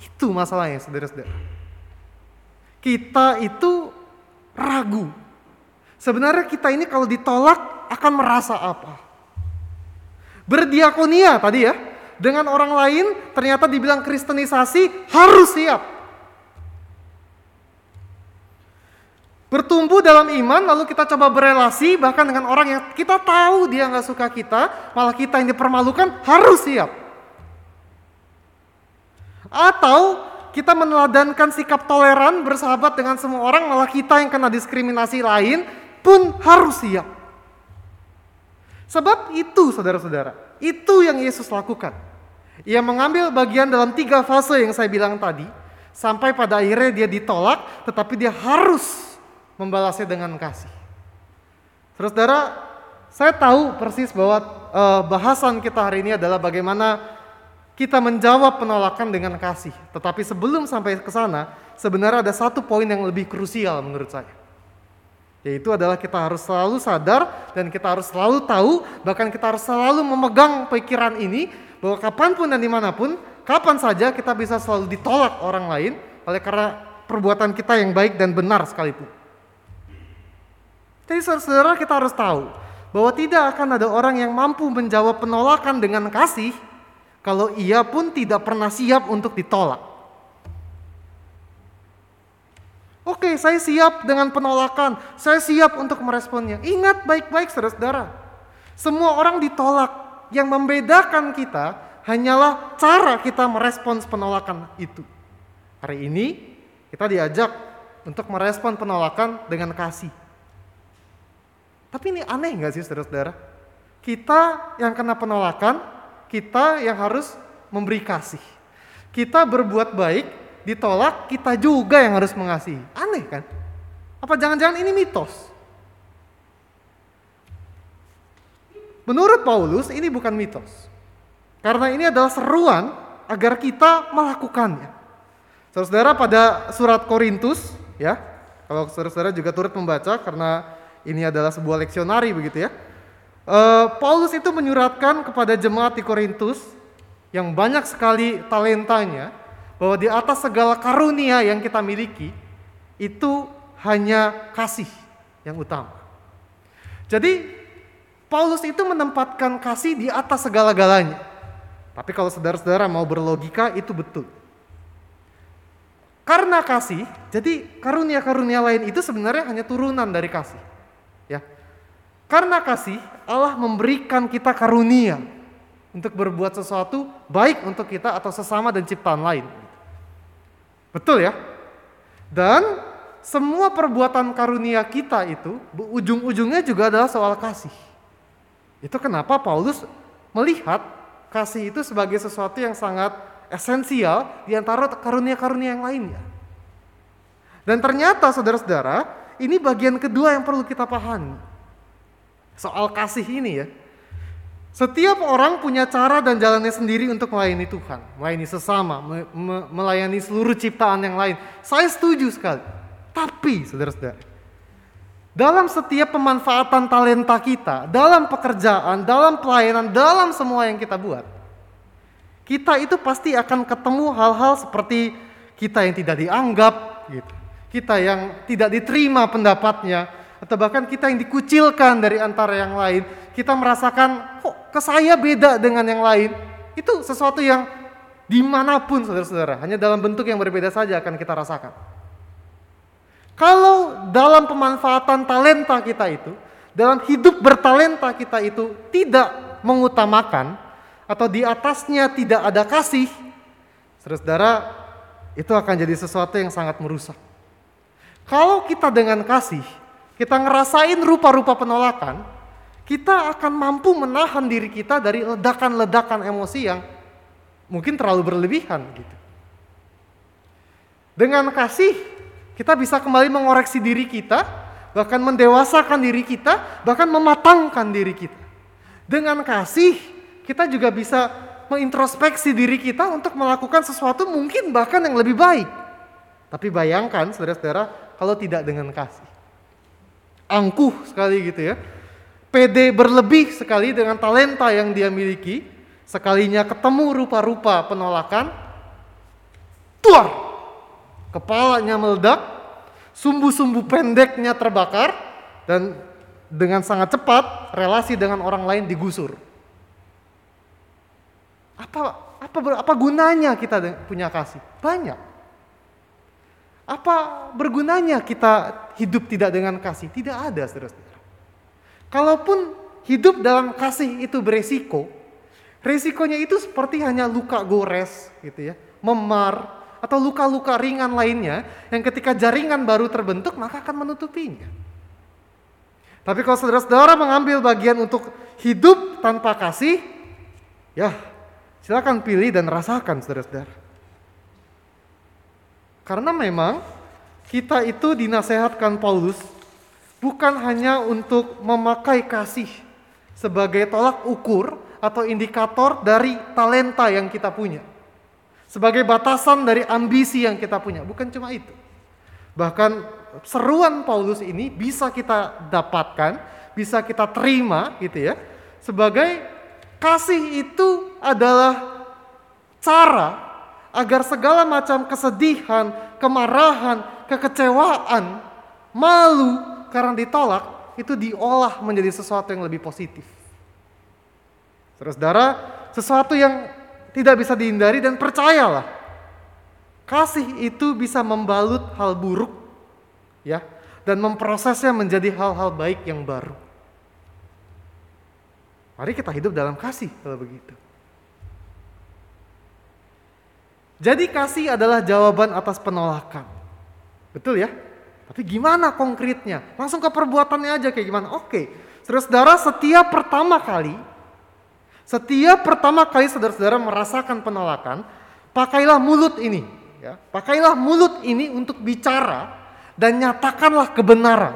Itu masalahnya, saudara-saudara. Kita itu ragu. Sebenarnya kita ini kalau ditolak akan merasa apa? Berdiakonia tadi ya, dengan orang lain ternyata dibilang kristenisasi harus siap. Bertumbuh dalam iman lalu kita coba berelasi bahkan dengan orang yang kita tahu dia nggak suka kita, malah kita yang dipermalukan harus siap. Atau kita meneladankan sikap toleran bersahabat dengan semua orang malah kita yang kena diskriminasi lain pun harus siap. Sebab itu saudara-saudara, itu yang Yesus lakukan. Ia mengambil bagian dalam tiga fase yang saya bilang tadi, sampai pada akhirnya dia ditolak, tetapi dia harus membalasnya dengan kasih. Saudara-saudara, saya tahu persis bahwa uh, bahasan kita hari ini adalah bagaimana kita menjawab penolakan dengan kasih. Tetapi sebelum sampai ke sana, sebenarnya ada satu poin yang lebih krusial menurut saya. Yaitu adalah kita harus selalu sadar dan kita harus selalu tahu, bahkan kita harus selalu memegang pikiran ini, bahwa kapan pun dan di mana pun, kapan saja kita bisa selalu ditolak orang lain, oleh karena perbuatan kita yang baik dan benar sekalipun. Jadi saudara kita harus tahu, bahwa tidak akan ada orang yang mampu menjawab penolakan dengan kasih, kalau ia pun tidak pernah siap untuk ditolak. Oke, saya siap dengan penolakan. Saya siap untuk meresponnya. Ingat baik-baik saudara-saudara. Semua orang ditolak. Yang membedakan kita hanyalah cara kita merespons penolakan itu. Hari ini kita diajak untuk merespon penolakan dengan kasih. Tapi ini aneh nggak sih saudara-saudara? Kita yang kena penolakan kita yang harus memberi kasih. Kita berbuat baik, ditolak, kita juga yang harus mengasihi. Aneh kan? Apa jangan-jangan ini mitos? Menurut Paulus ini bukan mitos. Karena ini adalah seruan agar kita melakukannya. Saudara-saudara pada surat Korintus ya, kalau saudara-saudara juga turut membaca karena ini adalah sebuah leksionari begitu ya. Uh, Paulus itu menyuratkan kepada jemaat di Korintus yang banyak sekali talentanya bahwa di atas segala karunia yang kita miliki itu hanya kasih yang utama. Jadi Paulus itu menempatkan kasih di atas segala-galanya. Tapi kalau saudara-saudara mau berlogika itu betul. Karena kasih, jadi karunia-karunia lain itu sebenarnya hanya turunan dari kasih. Ya. Karena kasih, Allah memberikan kita karunia untuk berbuat sesuatu baik untuk kita atau sesama dan ciptaan lain. Betul ya? Dan semua perbuatan karunia kita itu ujung-ujungnya juga adalah soal kasih. Itu kenapa Paulus melihat kasih itu sebagai sesuatu yang sangat esensial di antara karunia-karunia yang lainnya. Dan ternyata saudara-saudara, ini bagian kedua yang perlu kita pahami. Soal kasih ini ya. Setiap orang punya cara dan jalannya sendiri untuk melayani Tuhan, melayani sesama, me- me- melayani seluruh ciptaan yang lain. Saya setuju sekali. Tapi, saudara-saudara, dalam setiap pemanfaatan talenta kita, dalam pekerjaan, dalam pelayanan, dalam semua yang kita buat, kita itu pasti akan ketemu hal-hal seperti kita yang tidak dianggap, gitu. Kita yang tidak diterima pendapatnya, atau bahkan kita yang dikucilkan dari antara yang lain. Kita merasakan kok ke saya beda dengan yang lain. Itu sesuatu yang di mana pun saudara-saudara, hanya dalam bentuk yang berbeda saja akan kita rasakan. Kalau dalam pemanfaatan talenta kita itu, dalam hidup bertalenta kita itu tidak mengutamakan atau di atasnya tidak ada kasih, saudara-saudara, itu akan jadi sesuatu yang sangat merusak. Kalau kita dengan kasih, kita ngerasain rupa-rupa penolakan, kita akan mampu menahan diri kita dari ledakan-ledakan emosi yang mungkin terlalu berlebihan gitu. Dengan kasih, kita bisa kembali mengoreksi diri kita, bahkan mendewasakan diri kita, bahkan mematangkan diri kita. Dengan kasih, kita juga bisa mengintrospeksi diri kita untuk melakukan sesuatu mungkin bahkan yang lebih baik. Tapi bayangkan saudara-saudara kalau tidak dengan kasih. Angkuh sekali gitu ya. PD berlebih sekali dengan talenta yang dia miliki. Sekalinya ketemu rupa-rupa penolakan. Tuar! Kepalanya meledak. Sumbu-sumbu pendeknya terbakar. Dan dengan sangat cepat relasi dengan orang lain digusur. Apa apa apa gunanya kita punya kasih? Banyak. Apa bergunanya kita hidup tidak dengan kasih? Tidak ada, saudara-saudara. Kalaupun hidup dalam kasih itu beresiko, resikonya itu seperti hanya luka gores, gitu ya, memar, atau luka-luka ringan lainnya yang ketika jaringan baru terbentuk maka akan menutupinya. Tapi kalau saudara-saudara mengambil bagian untuk hidup tanpa kasih, ya silakan pilih dan rasakan saudara-saudara. Karena memang kita itu dinasehatkan Paulus bukan hanya untuk memakai kasih sebagai tolak ukur atau indikator dari talenta yang kita punya. Sebagai batasan dari ambisi yang kita punya, bukan cuma itu. Bahkan seruan Paulus ini bisa kita dapatkan, bisa kita terima gitu ya. Sebagai kasih itu adalah cara agar segala macam kesedihan, kemarahan, kekecewaan, malu karena ditolak itu diolah menjadi sesuatu yang lebih positif. Saudara-saudara, sesuatu yang tidak bisa dihindari dan percayalah, kasih itu bisa membalut hal buruk ya dan memprosesnya menjadi hal-hal baik yang baru. Mari kita hidup dalam kasih kalau begitu. Jadi kasih adalah jawaban atas penolakan. Betul ya? Tapi gimana konkretnya? Langsung ke perbuatannya aja kayak gimana? Oke. Saudara-saudara, setiap pertama kali setiap pertama kali saudara-saudara merasakan penolakan, pakailah mulut ini, ya. Pakailah mulut ini untuk bicara dan nyatakanlah kebenaran.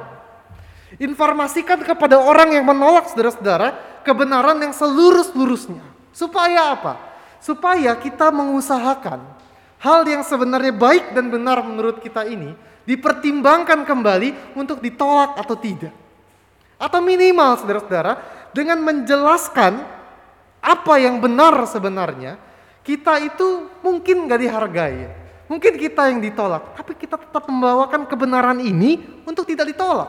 Informasikan kepada orang yang menolak saudara-saudara kebenaran yang seluruh-seluruhnya. Supaya apa? Supaya kita mengusahakan hal yang sebenarnya baik dan benar menurut kita ini dipertimbangkan kembali untuk ditolak atau tidak. Atau minimal saudara-saudara dengan menjelaskan apa yang benar sebenarnya, kita itu mungkin gak dihargai. Mungkin kita yang ditolak, tapi kita tetap membawakan kebenaran ini untuk tidak ditolak.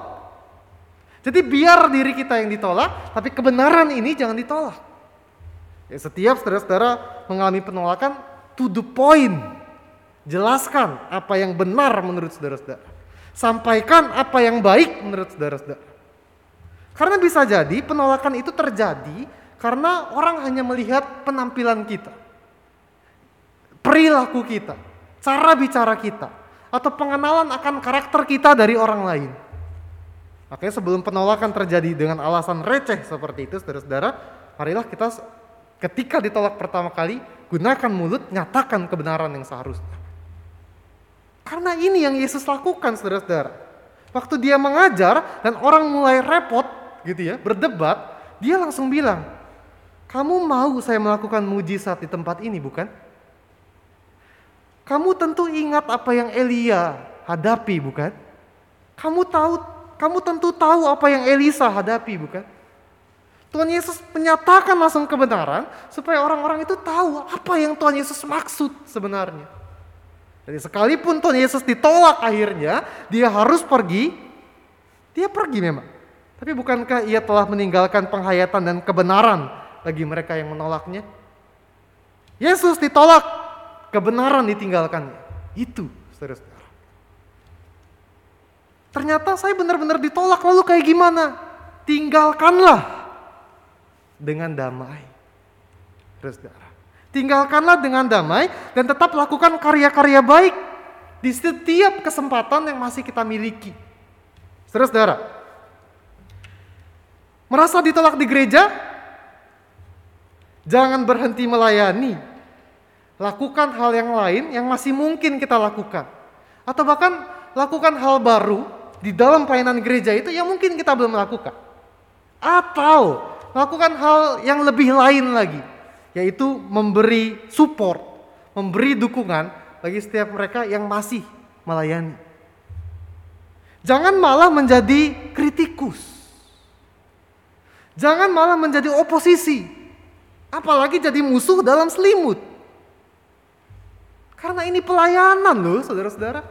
Jadi biar diri kita yang ditolak, tapi kebenaran ini jangan ditolak. Ya, setiap saudara-saudara mengalami penolakan, to the point. Jelaskan apa yang benar menurut saudara-saudara. Sampaikan apa yang baik menurut saudara-saudara. Karena bisa jadi penolakan itu terjadi karena orang hanya melihat penampilan kita, perilaku kita, cara bicara kita, atau pengenalan akan karakter kita dari orang lain. Makanya sebelum penolakan terjadi dengan alasan receh seperti itu, saudara-saudara, marilah kita Ketika ditolak pertama kali, gunakan mulut, nyatakan kebenaran yang seharusnya. Karena ini yang Yesus lakukan, saudara-saudara. Waktu dia mengajar dan orang mulai repot, gitu ya, berdebat, dia langsung bilang, kamu mau saya melakukan mujizat di tempat ini, bukan? Kamu tentu ingat apa yang Elia hadapi, bukan? Kamu tahu, kamu tentu tahu apa yang Elisa hadapi, bukan? Tuhan Yesus menyatakan langsung kebenaran supaya orang-orang itu tahu apa yang Tuhan Yesus maksud sebenarnya. Jadi sekalipun Tuhan Yesus ditolak akhirnya, dia harus pergi, dia pergi memang. Tapi bukankah ia telah meninggalkan penghayatan dan kebenaran bagi mereka yang menolaknya? Yesus ditolak, kebenaran ditinggalkannya. Itu, saudara-saudara. Ternyata saya benar-benar ditolak, lalu kayak gimana? Tinggalkanlah dengan damai. Saudara. Tinggalkanlah dengan damai dan tetap lakukan karya-karya baik di setiap kesempatan yang masih kita miliki. Saudara-saudara, merasa ditolak di gereja? Jangan berhenti melayani. Lakukan hal yang lain yang masih mungkin kita lakukan. Atau bahkan lakukan hal baru di dalam pelayanan gereja itu yang mungkin kita belum lakukan. Atau lakukan hal yang lebih lain lagi, yaitu memberi support, memberi dukungan bagi setiap mereka yang masih melayani. Jangan malah menjadi kritikus. Jangan malah menjadi oposisi. Apalagi jadi musuh dalam selimut. Karena ini pelayanan loh saudara-saudara.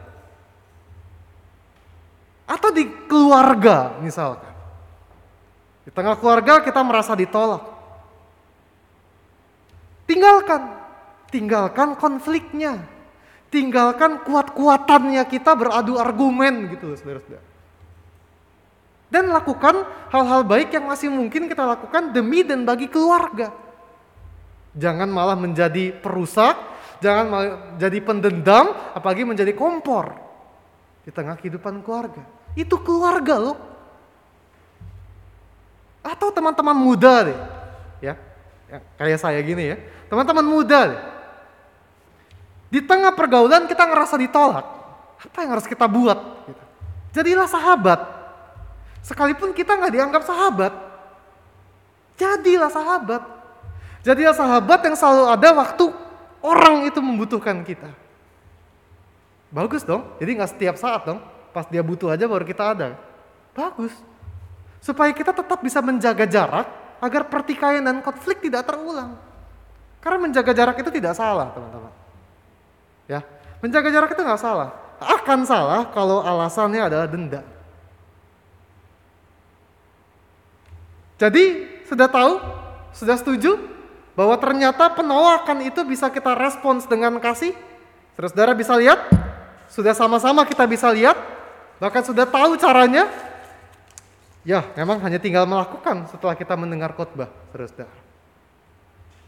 Atau di keluarga misalkan. Di tengah keluarga kita merasa ditolak. Tinggalkan, tinggalkan konfliknya. Tinggalkan kuat-kuatannya kita beradu argumen gitu. Dan lakukan hal-hal baik yang masih mungkin kita lakukan demi dan bagi keluarga. Jangan malah menjadi perusak, jangan malah jadi pendendam, apalagi menjadi kompor di tengah kehidupan keluarga. Itu keluarga loh. Atau teman-teman muda deh, ya, ya kayak saya gini ya, teman-teman muda deh. Di tengah pergaulan kita ngerasa ditolak, apa yang harus kita buat? Gitu. Jadilah sahabat, sekalipun kita nggak dianggap sahabat, jadilah sahabat. Jadilah sahabat yang selalu ada waktu orang itu membutuhkan kita. Bagus dong, jadi nggak setiap saat dong, pas dia butuh aja baru kita ada. Bagus supaya kita tetap bisa menjaga jarak agar pertikaian dan konflik tidak terulang. Karena menjaga jarak itu tidak salah, teman-teman. Ya, menjaga jarak itu nggak salah. Akan salah kalau alasannya adalah denda. Jadi, sudah tahu? Sudah setuju? Bahwa ternyata penolakan itu bisa kita respons dengan kasih? Saudara bisa lihat? Sudah sama-sama kita bisa lihat? Bahkan sudah tahu caranya? Ya, memang hanya tinggal melakukan setelah kita mendengar khotbah, saudara.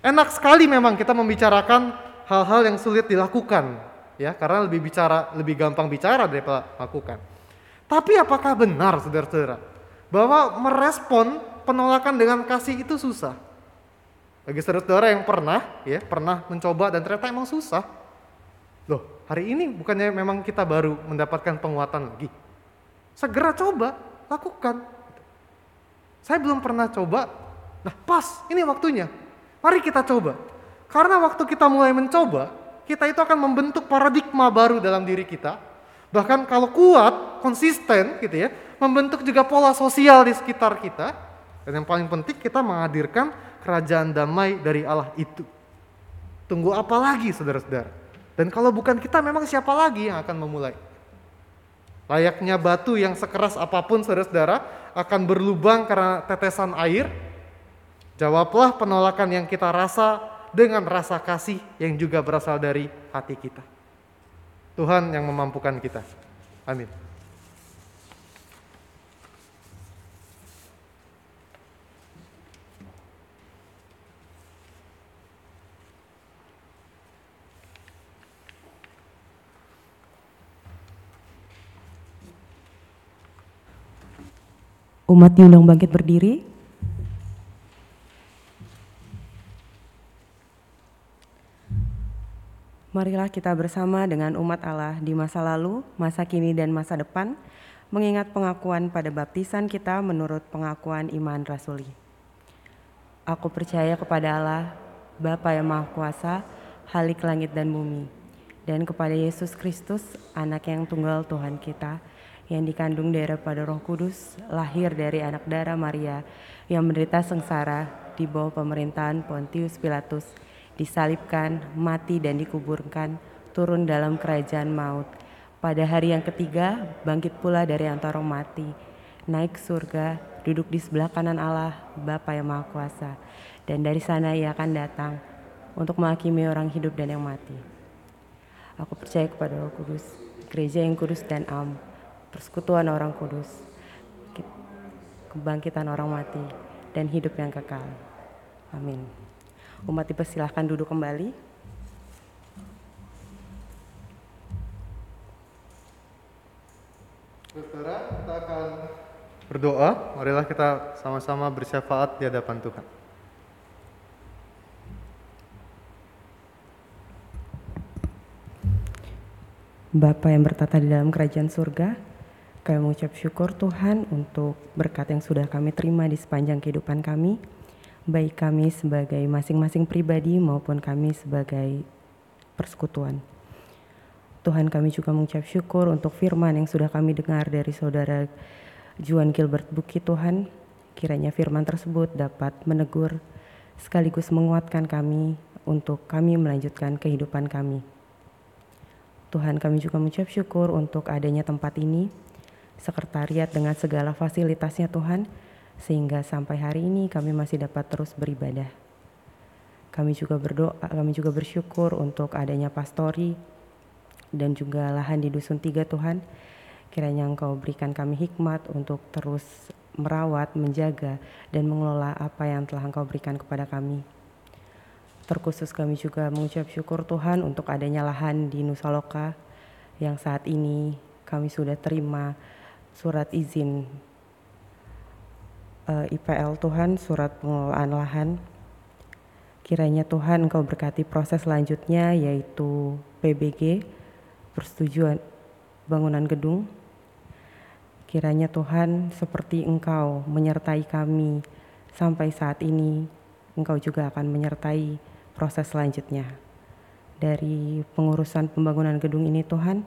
Enak sekali memang kita membicarakan hal-hal yang sulit dilakukan, ya, karena lebih bicara, lebih gampang bicara daripada lakukan. Tapi apakah benar, saudara-saudara, bahwa merespon penolakan dengan kasih itu susah? Bagi saudara-saudara yang pernah, ya, pernah mencoba dan ternyata emang susah. Loh, hari ini bukannya memang kita baru mendapatkan penguatan lagi. Segera coba, lakukan. Saya belum pernah coba. Nah pas, ini waktunya. Mari kita coba. Karena waktu kita mulai mencoba, kita itu akan membentuk paradigma baru dalam diri kita. Bahkan kalau kuat, konsisten gitu ya, membentuk juga pola sosial di sekitar kita. Dan yang paling penting kita menghadirkan kerajaan damai dari Allah itu. Tunggu apa lagi saudara-saudara? Dan kalau bukan kita memang siapa lagi yang akan memulai? Layaknya batu yang sekeras apa pun saudara-saudara akan berlubang karena tetesan air. Jawablah penolakan yang kita rasa dengan rasa kasih yang juga berasal dari hati kita. Tuhan yang memampukan kita. Amin. Umat diundang bangkit berdiri. Marilah kita bersama dengan umat Allah di masa lalu, masa kini, dan masa depan, mengingat pengakuan pada baptisan kita menurut pengakuan iman rasuli. Aku percaya kepada Allah, Bapa yang Maha Kuasa, Halik langit dan bumi, dan kepada Yesus Kristus, Anak yang tunggal Tuhan kita, yang dikandung daripada Roh Kudus, lahir dari anak darah Maria, yang menderita sengsara di bawah pemerintahan Pontius Pilatus, disalibkan, mati dan dikuburkan, turun dalam kerajaan maut. Pada hari yang ketiga, bangkit pula dari antara mati, naik surga, duduk di sebelah kanan Allah, Bapa yang Maha Kuasa. Dan dari sana ia akan datang untuk menghakimi orang hidup dan yang mati. Aku percaya kepada Roh Kudus, gereja yang kudus dan am, persekutuan orang kudus, kebangkitan orang mati, dan hidup yang kekal. Amin. Umat dipersilahkan duduk kembali. Saudara, kita akan berdoa. Marilah kita sama-sama bersyafaat di hadapan Tuhan. Bapa yang bertata di dalam kerajaan surga, kami mengucap syukur Tuhan untuk berkat yang sudah kami terima di sepanjang kehidupan kami, baik kami sebagai masing-masing pribadi maupun kami sebagai persekutuan. Tuhan kami juga mengucap syukur untuk firman yang sudah kami dengar dari saudara Juan Gilbert Bukit Tuhan. Kiranya firman tersebut dapat menegur sekaligus menguatkan kami untuk kami melanjutkan kehidupan kami. Tuhan kami juga mengucap syukur untuk adanya tempat ini, sekretariat dengan segala fasilitasnya Tuhan, sehingga sampai hari ini kami masih dapat terus beribadah. Kami juga berdoa, kami juga bersyukur untuk adanya pastori dan juga lahan di Dusun Tiga Tuhan. Kiranya Engkau berikan kami hikmat untuk terus merawat, menjaga, dan mengelola apa yang telah Engkau berikan kepada kami. Terkhusus kami juga mengucap syukur Tuhan untuk adanya lahan di Nusa Loka yang saat ini kami sudah terima surat izin uh, eh, IPL Tuhan, surat pengelolaan lahan. Kiranya Tuhan Engkau berkati proses selanjutnya yaitu PBG, persetujuan bangunan gedung. Kiranya Tuhan seperti Engkau menyertai kami sampai saat ini, Engkau juga akan menyertai proses selanjutnya. Dari pengurusan pembangunan gedung ini Tuhan,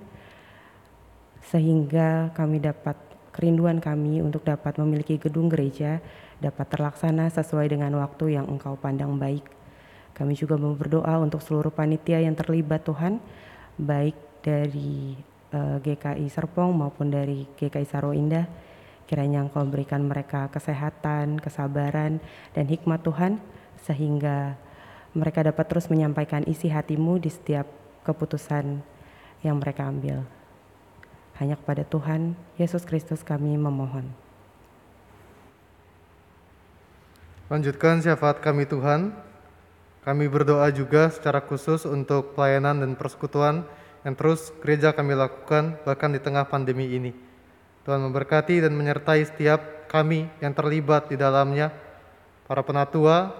sehingga kami dapat kerinduan kami untuk dapat memiliki gedung gereja dapat terlaksana sesuai dengan waktu yang Engkau pandang baik. Kami juga berdoa untuk seluruh panitia yang terlibat Tuhan, baik dari uh, eh, GKI Serpong maupun dari GKI Saro Indah. Kiranya Engkau berikan mereka kesehatan, kesabaran, dan hikmat Tuhan, sehingga mereka dapat terus menyampaikan isi hatimu di setiap keputusan yang mereka ambil. Hanya kepada Tuhan Yesus Kristus kami memohon. Lanjutkan syafaat kami Tuhan. Kami berdoa juga secara khusus untuk pelayanan dan persekutuan yang terus gereja kami lakukan bahkan di tengah pandemi ini. Tuhan memberkati dan menyertai setiap kami yang terlibat di dalamnya, para penatua,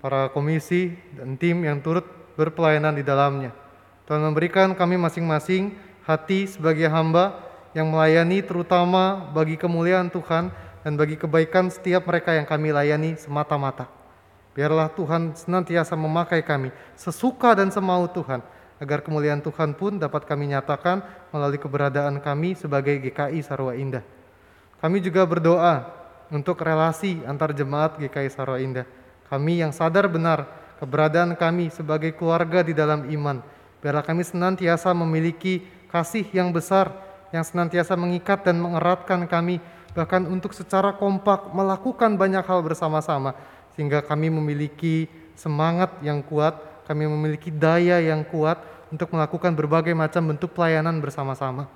para komisi dan tim yang turut berpelayanan di dalamnya. Tuhan memberikan kami masing-masing hati sebagai hamba yang melayani terutama bagi kemuliaan Tuhan dan bagi kebaikan setiap mereka yang kami layani semata-mata. Biarlah Tuhan senantiasa memakai kami sesuka dan semau Tuhan, agar kemuliaan Tuhan pun dapat kami nyatakan melalui keberadaan kami sebagai GKI Sarwa Indah. Kami juga berdoa untuk relasi antar jemaat GKI Sarwa Indah kami yang sadar benar keberadaan kami sebagai keluarga di dalam iman. Biarlah kami senantiasa memiliki kasih yang besar yang senantiasa mengikat dan mengeratkan kami bahkan untuk secara kompak melakukan banyak hal bersama-sama sehingga kami memiliki semangat yang kuat, kami memiliki daya yang kuat untuk melakukan berbagai macam bentuk pelayanan bersama-sama.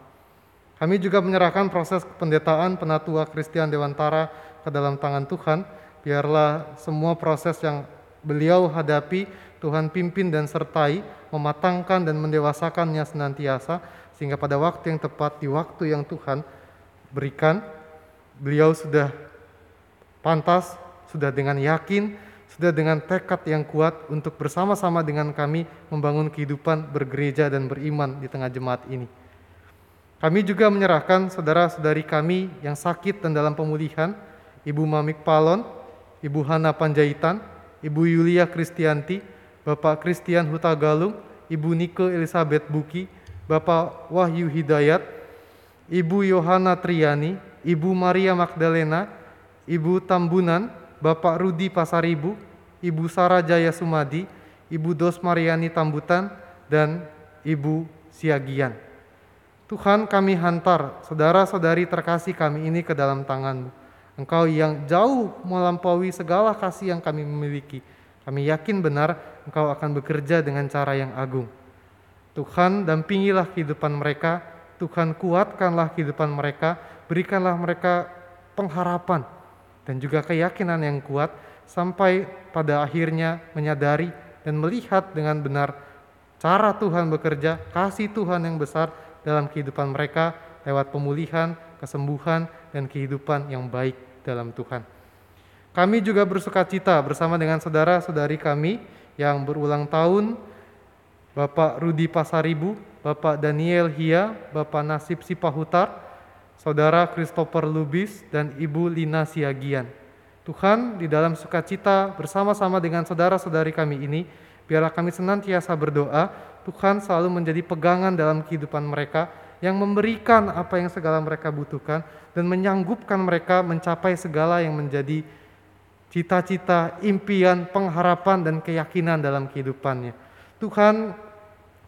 Kami juga menyerahkan proses pendetaan penatua Kristian Dewantara ke dalam tangan Tuhan Biarlah semua proses yang beliau hadapi, Tuhan pimpin dan sertai, mematangkan dan mendewasakannya senantiasa, sehingga pada waktu yang tepat, di waktu yang Tuhan berikan, beliau sudah pantas, sudah dengan yakin, sudah dengan tekad yang kuat untuk bersama-sama dengan kami membangun kehidupan bergereja dan beriman di tengah jemaat ini. Kami juga menyerahkan saudara-saudari kami yang sakit dan dalam pemulihan, Ibu Mamik Palon, Ibu Hana Panjaitan, Ibu Yulia Kristianti, Bapak Christian Huta Galung, Ibu Nike Elizabeth Buki, Bapak Wahyu Hidayat, Ibu Yohana Triani, Ibu Maria Magdalena, Ibu Tambunan, Bapak Rudi Pasaribu, Ibu Sarah Jaya Sumadi, Ibu Dos Mariani Tambutan, dan Ibu Siagian. Tuhan kami hantar saudara-saudari terkasih kami ini ke dalam tangan-Mu. Engkau yang jauh melampaui segala kasih yang kami miliki. Kami yakin benar Engkau akan bekerja dengan cara yang agung. Tuhan dampingilah kehidupan mereka, Tuhan kuatkanlah kehidupan mereka, berikanlah mereka pengharapan dan juga keyakinan yang kuat sampai pada akhirnya menyadari dan melihat dengan benar cara Tuhan bekerja, kasih Tuhan yang besar dalam kehidupan mereka lewat pemulihan, kesembuhan, dan kehidupan yang baik dalam Tuhan. Kami juga bersuka cita bersama dengan saudara-saudari kami yang berulang tahun Bapak Rudi Pasaribu, Bapak Daniel Hia, Bapak Nasib Sipahutar, Saudara Christopher Lubis, dan Ibu Lina Siagian. Tuhan, di dalam sukacita bersama-sama dengan saudara-saudari kami ini, biarlah kami senantiasa berdoa, Tuhan selalu menjadi pegangan dalam kehidupan mereka, yang memberikan apa yang segala mereka butuhkan, dan menyanggupkan mereka mencapai segala yang menjadi cita-cita, impian, pengharapan, dan keyakinan dalam kehidupannya. Tuhan,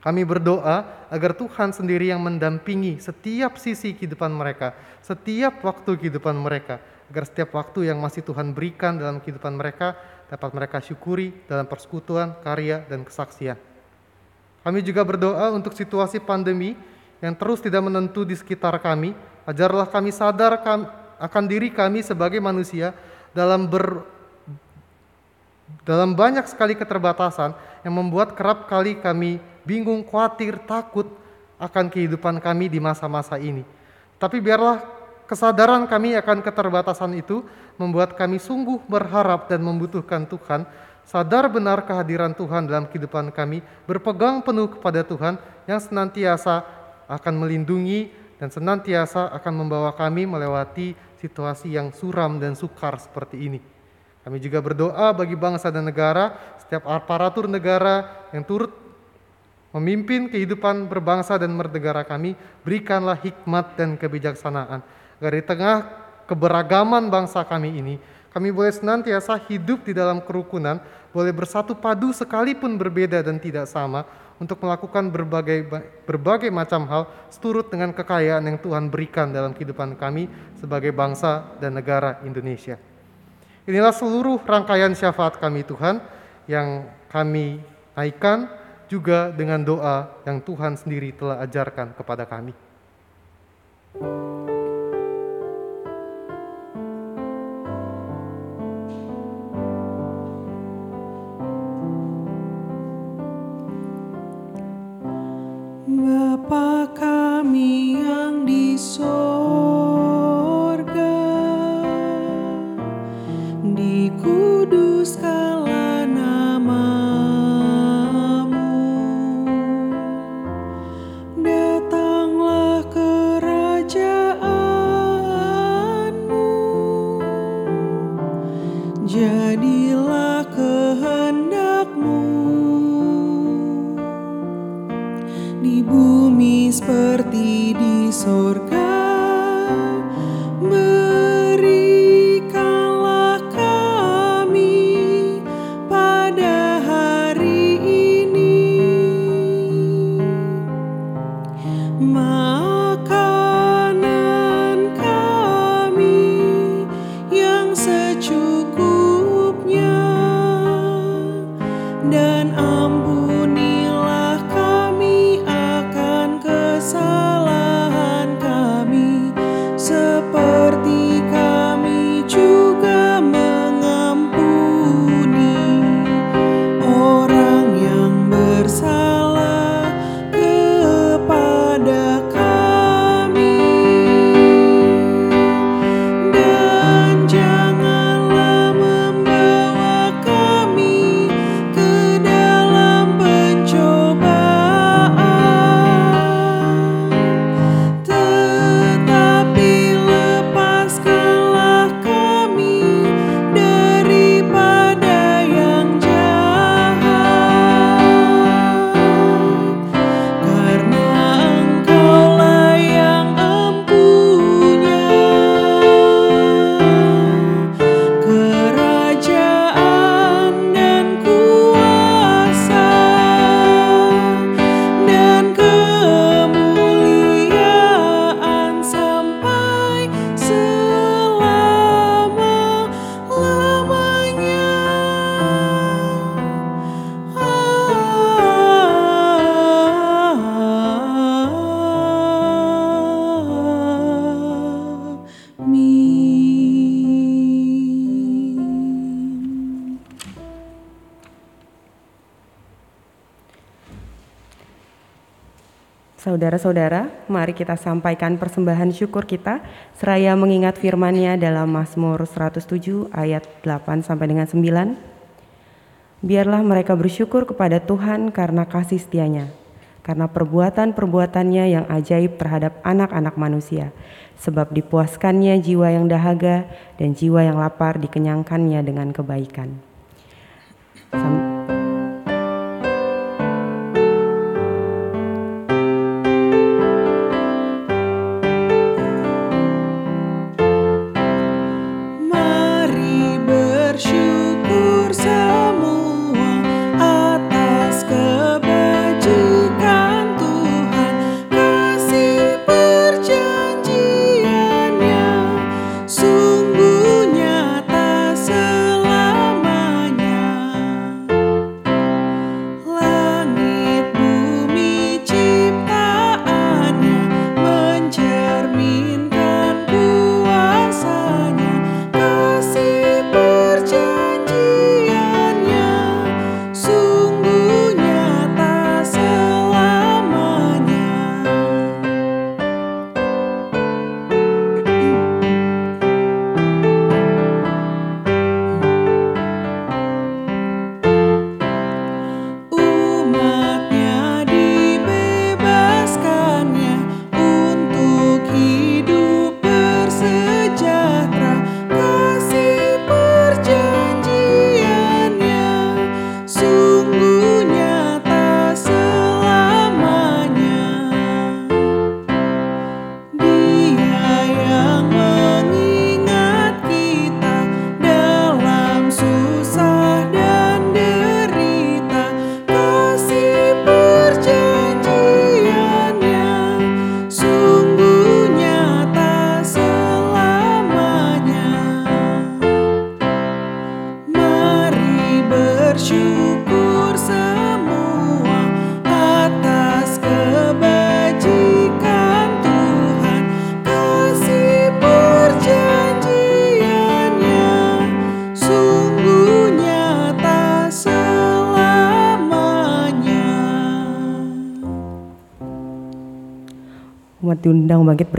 kami berdoa agar Tuhan sendiri yang mendampingi setiap sisi kehidupan mereka, setiap waktu kehidupan mereka, agar setiap waktu yang masih Tuhan berikan dalam kehidupan mereka dapat mereka syukuri dalam persekutuan, karya, dan kesaksian. Kami juga berdoa untuk situasi pandemi yang terus tidak menentu di sekitar kami. Ajarlah kami sadar akan diri kami sebagai manusia dalam ber, dalam banyak sekali keterbatasan yang membuat kerap kali kami bingung, khawatir, takut akan kehidupan kami di masa-masa ini. Tapi biarlah kesadaran kami akan keterbatasan itu membuat kami sungguh berharap dan membutuhkan Tuhan, sadar benar kehadiran Tuhan dalam kehidupan kami, berpegang penuh kepada Tuhan yang senantiasa akan melindungi dan senantiasa akan membawa kami melewati situasi yang suram dan sukar seperti ini. Kami juga berdoa bagi bangsa dan negara, setiap aparatur negara yang turut memimpin kehidupan berbangsa dan bernegara kami, berikanlah hikmat dan kebijaksanaan. Agar di tengah keberagaman bangsa kami ini, kami boleh senantiasa hidup di dalam kerukunan, boleh bersatu padu sekalipun berbeda dan tidak sama, untuk melakukan berbagai berbagai macam hal seturut dengan kekayaan yang Tuhan berikan dalam kehidupan kami sebagai bangsa dan negara Indonesia. Inilah seluruh rangkaian syafaat kami Tuhan yang kami naikkan juga dengan doa yang Tuhan sendiri telah ajarkan kepada kami. Bapa Saudara-saudara, mari kita sampaikan persembahan syukur kita seraya mengingat firman-Nya dalam Mazmur 107 ayat 8 sampai dengan 9. Biarlah mereka bersyukur kepada Tuhan karena kasih setianya, karena perbuatan-perbuatannya yang ajaib terhadap anak-anak manusia, sebab dipuaskannya jiwa yang dahaga dan jiwa yang lapar dikenyangkannya dengan kebaikan. Sam-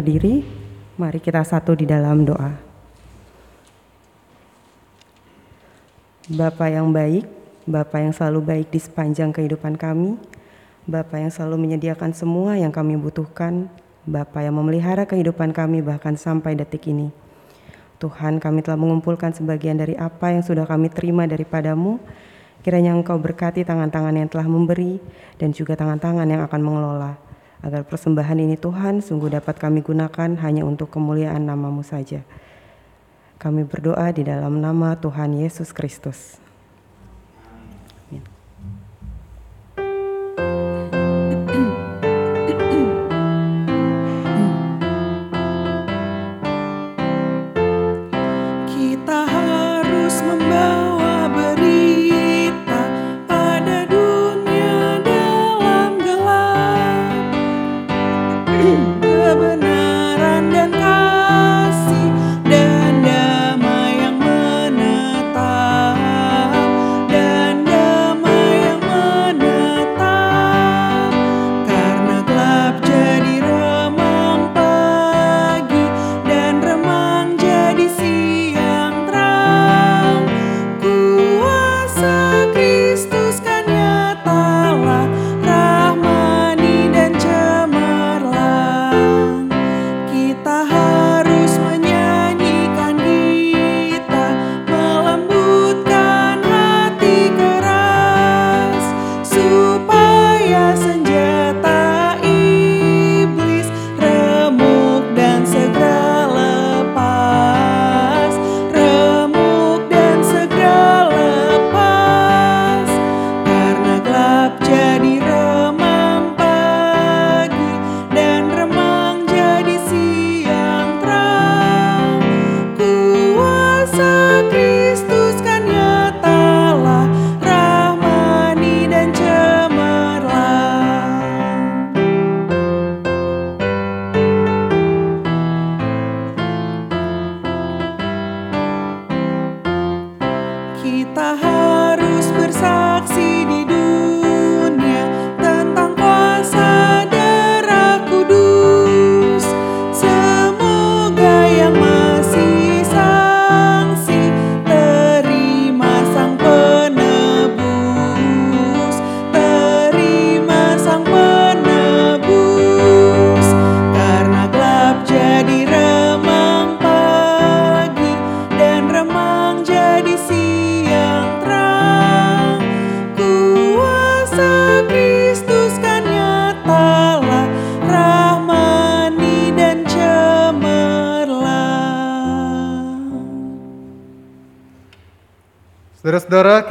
berdiri, mari kita satu di dalam doa. Bapa yang baik, Bapa yang selalu baik di sepanjang kehidupan kami, Bapa yang selalu menyediakan semua yang kami butuhkan, Bapa yang memelihara kehidupan kami bahkan sampai detik ini. Tuhan kami telah mengumpulkan sebagian dari apa yang sudah kami terima daripadamu, kiranya Engkau berkati tangan-tangan yang telah memberi dan juga tangan-tangan yang akan mengelola, agar persembahan ini Tuhan sungguh dapat kami gunakan hanya untuk kemuliaan namamu saja. Kami berdoa di dalam nama Tuhan Yesus Kristus.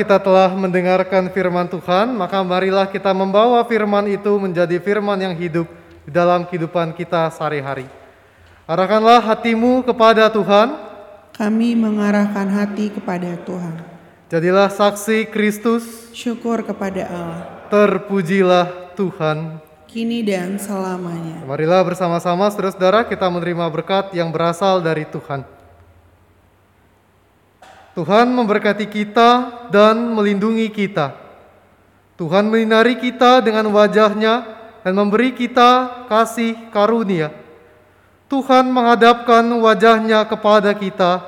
Kita telah mendengarkan firman Tuhan, maka marilah kita membawa firman itu menjadi firman yang hidup di dalam kehidupan kita sehari-hari. Arahkanlah hatimu kepada Tuhan, Kami mengarahkan hati kepada Tuhan. jadilah saksi Kristus, Syukur kepada Allah, terpujilah Tuhan. kini dan selamanya. Marilah bersama-sama saudara-saudara kita menerima berkat yang berasal dari Tuhan. Tuhan memberkati kita dan melindungi kita. Tuhan menyinari kita dengan wajahnya dan memberi kita kasih karunia. Tuhan menghadapkan wajahnya kepada kita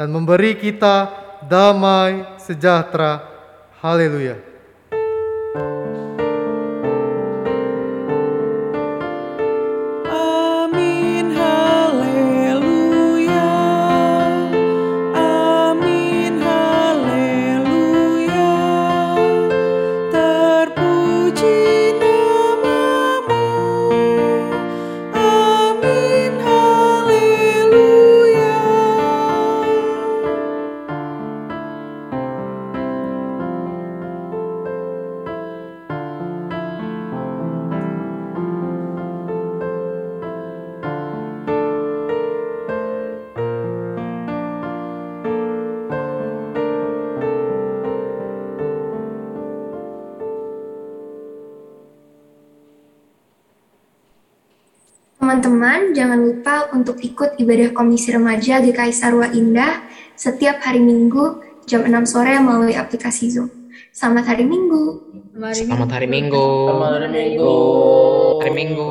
dan memberi kita damai sejahtera. Haleluya. Teman-teman, jangan lupa untuk ikut ibadah Komisi Remaja GKI Sarwa Indah setiap hari Minggu jam 6 sore melalui aplikasi Zoom. Selamat hari Minggu. Selamat hari Minggu. Selamat hari Minggu. Hari Minggu.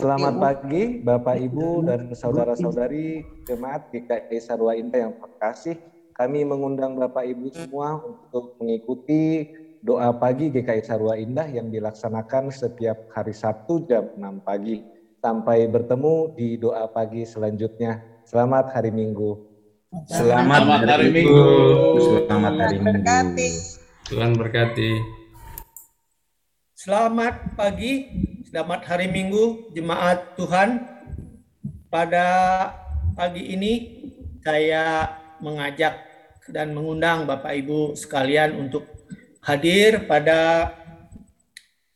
Selamat pagi Bapak Ibu dan saudara-saudari jemaat GKI Sarwa Indah yang terkasih. Kami mengundang Bapak Ibu semua untuk mengikuti doa pagi GKI Sarwa Indah yang dilaksanakan setiap hari Sabtu jam 6 pagi. Sampai bertemu di doa pagi selanjutnya. Selamat hari Minggu. Selamat hari Minggu. Selamat hari Minggu. Tuhan berkati. Selamat pagi, selamat hari Minggu, jemaat Tuhan. Pada pagi ini saya mengajak dan mengundang Bapak Ibu sekalian untuk hadir pada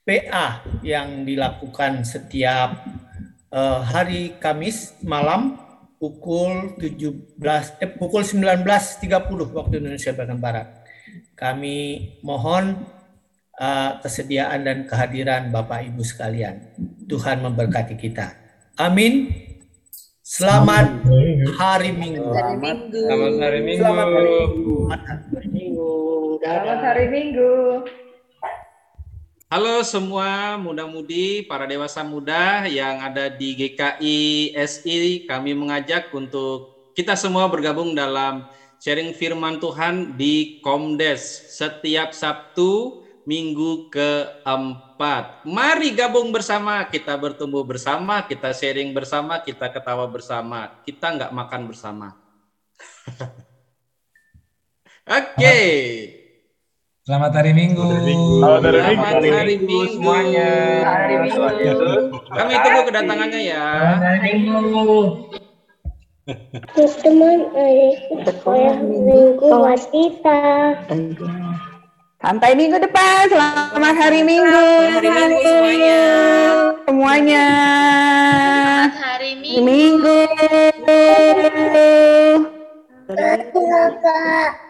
PA yang dilakukan setiap eh, hari Kamis malam pukul 17 eh, pukul 19.30 waktu Indonesia bagian barat. Kami mohon uh, kesediaan dan kehadiran Bapak Ibu sekalian. Tuhan memberkati kita. Amin. Selamat hari Minggu. Selamat hari Minggu. Selamat hari Minggu. Selamat hari Minggu. Selamat hari Minggu. Halo semua muda-mudi, para dewasa muda yang ada di GKI SI, kami mengajak untuk kita semua bergabung dalam sharing firman Tuhan di Komdes setiap Sabtu minggu keempat. Mari gabung bersama, kita bertumbuh bersama, kita sharing bersama, kita ketawa bersama, kita nggak makan bersama. (laughs) Oke. Selamat hari Minggu. Selamat hari Selamat Minggu. hari Minggu semuanya. Hari Minggu. Kami tunggu kedatangannya ya. Hari Minggu. Teman sekolah minggu buat kita. Sampai minggu depan. Selamat hari Minggu. hari Minggu semuanya. Semuanya. Hari Minggu. Kakak.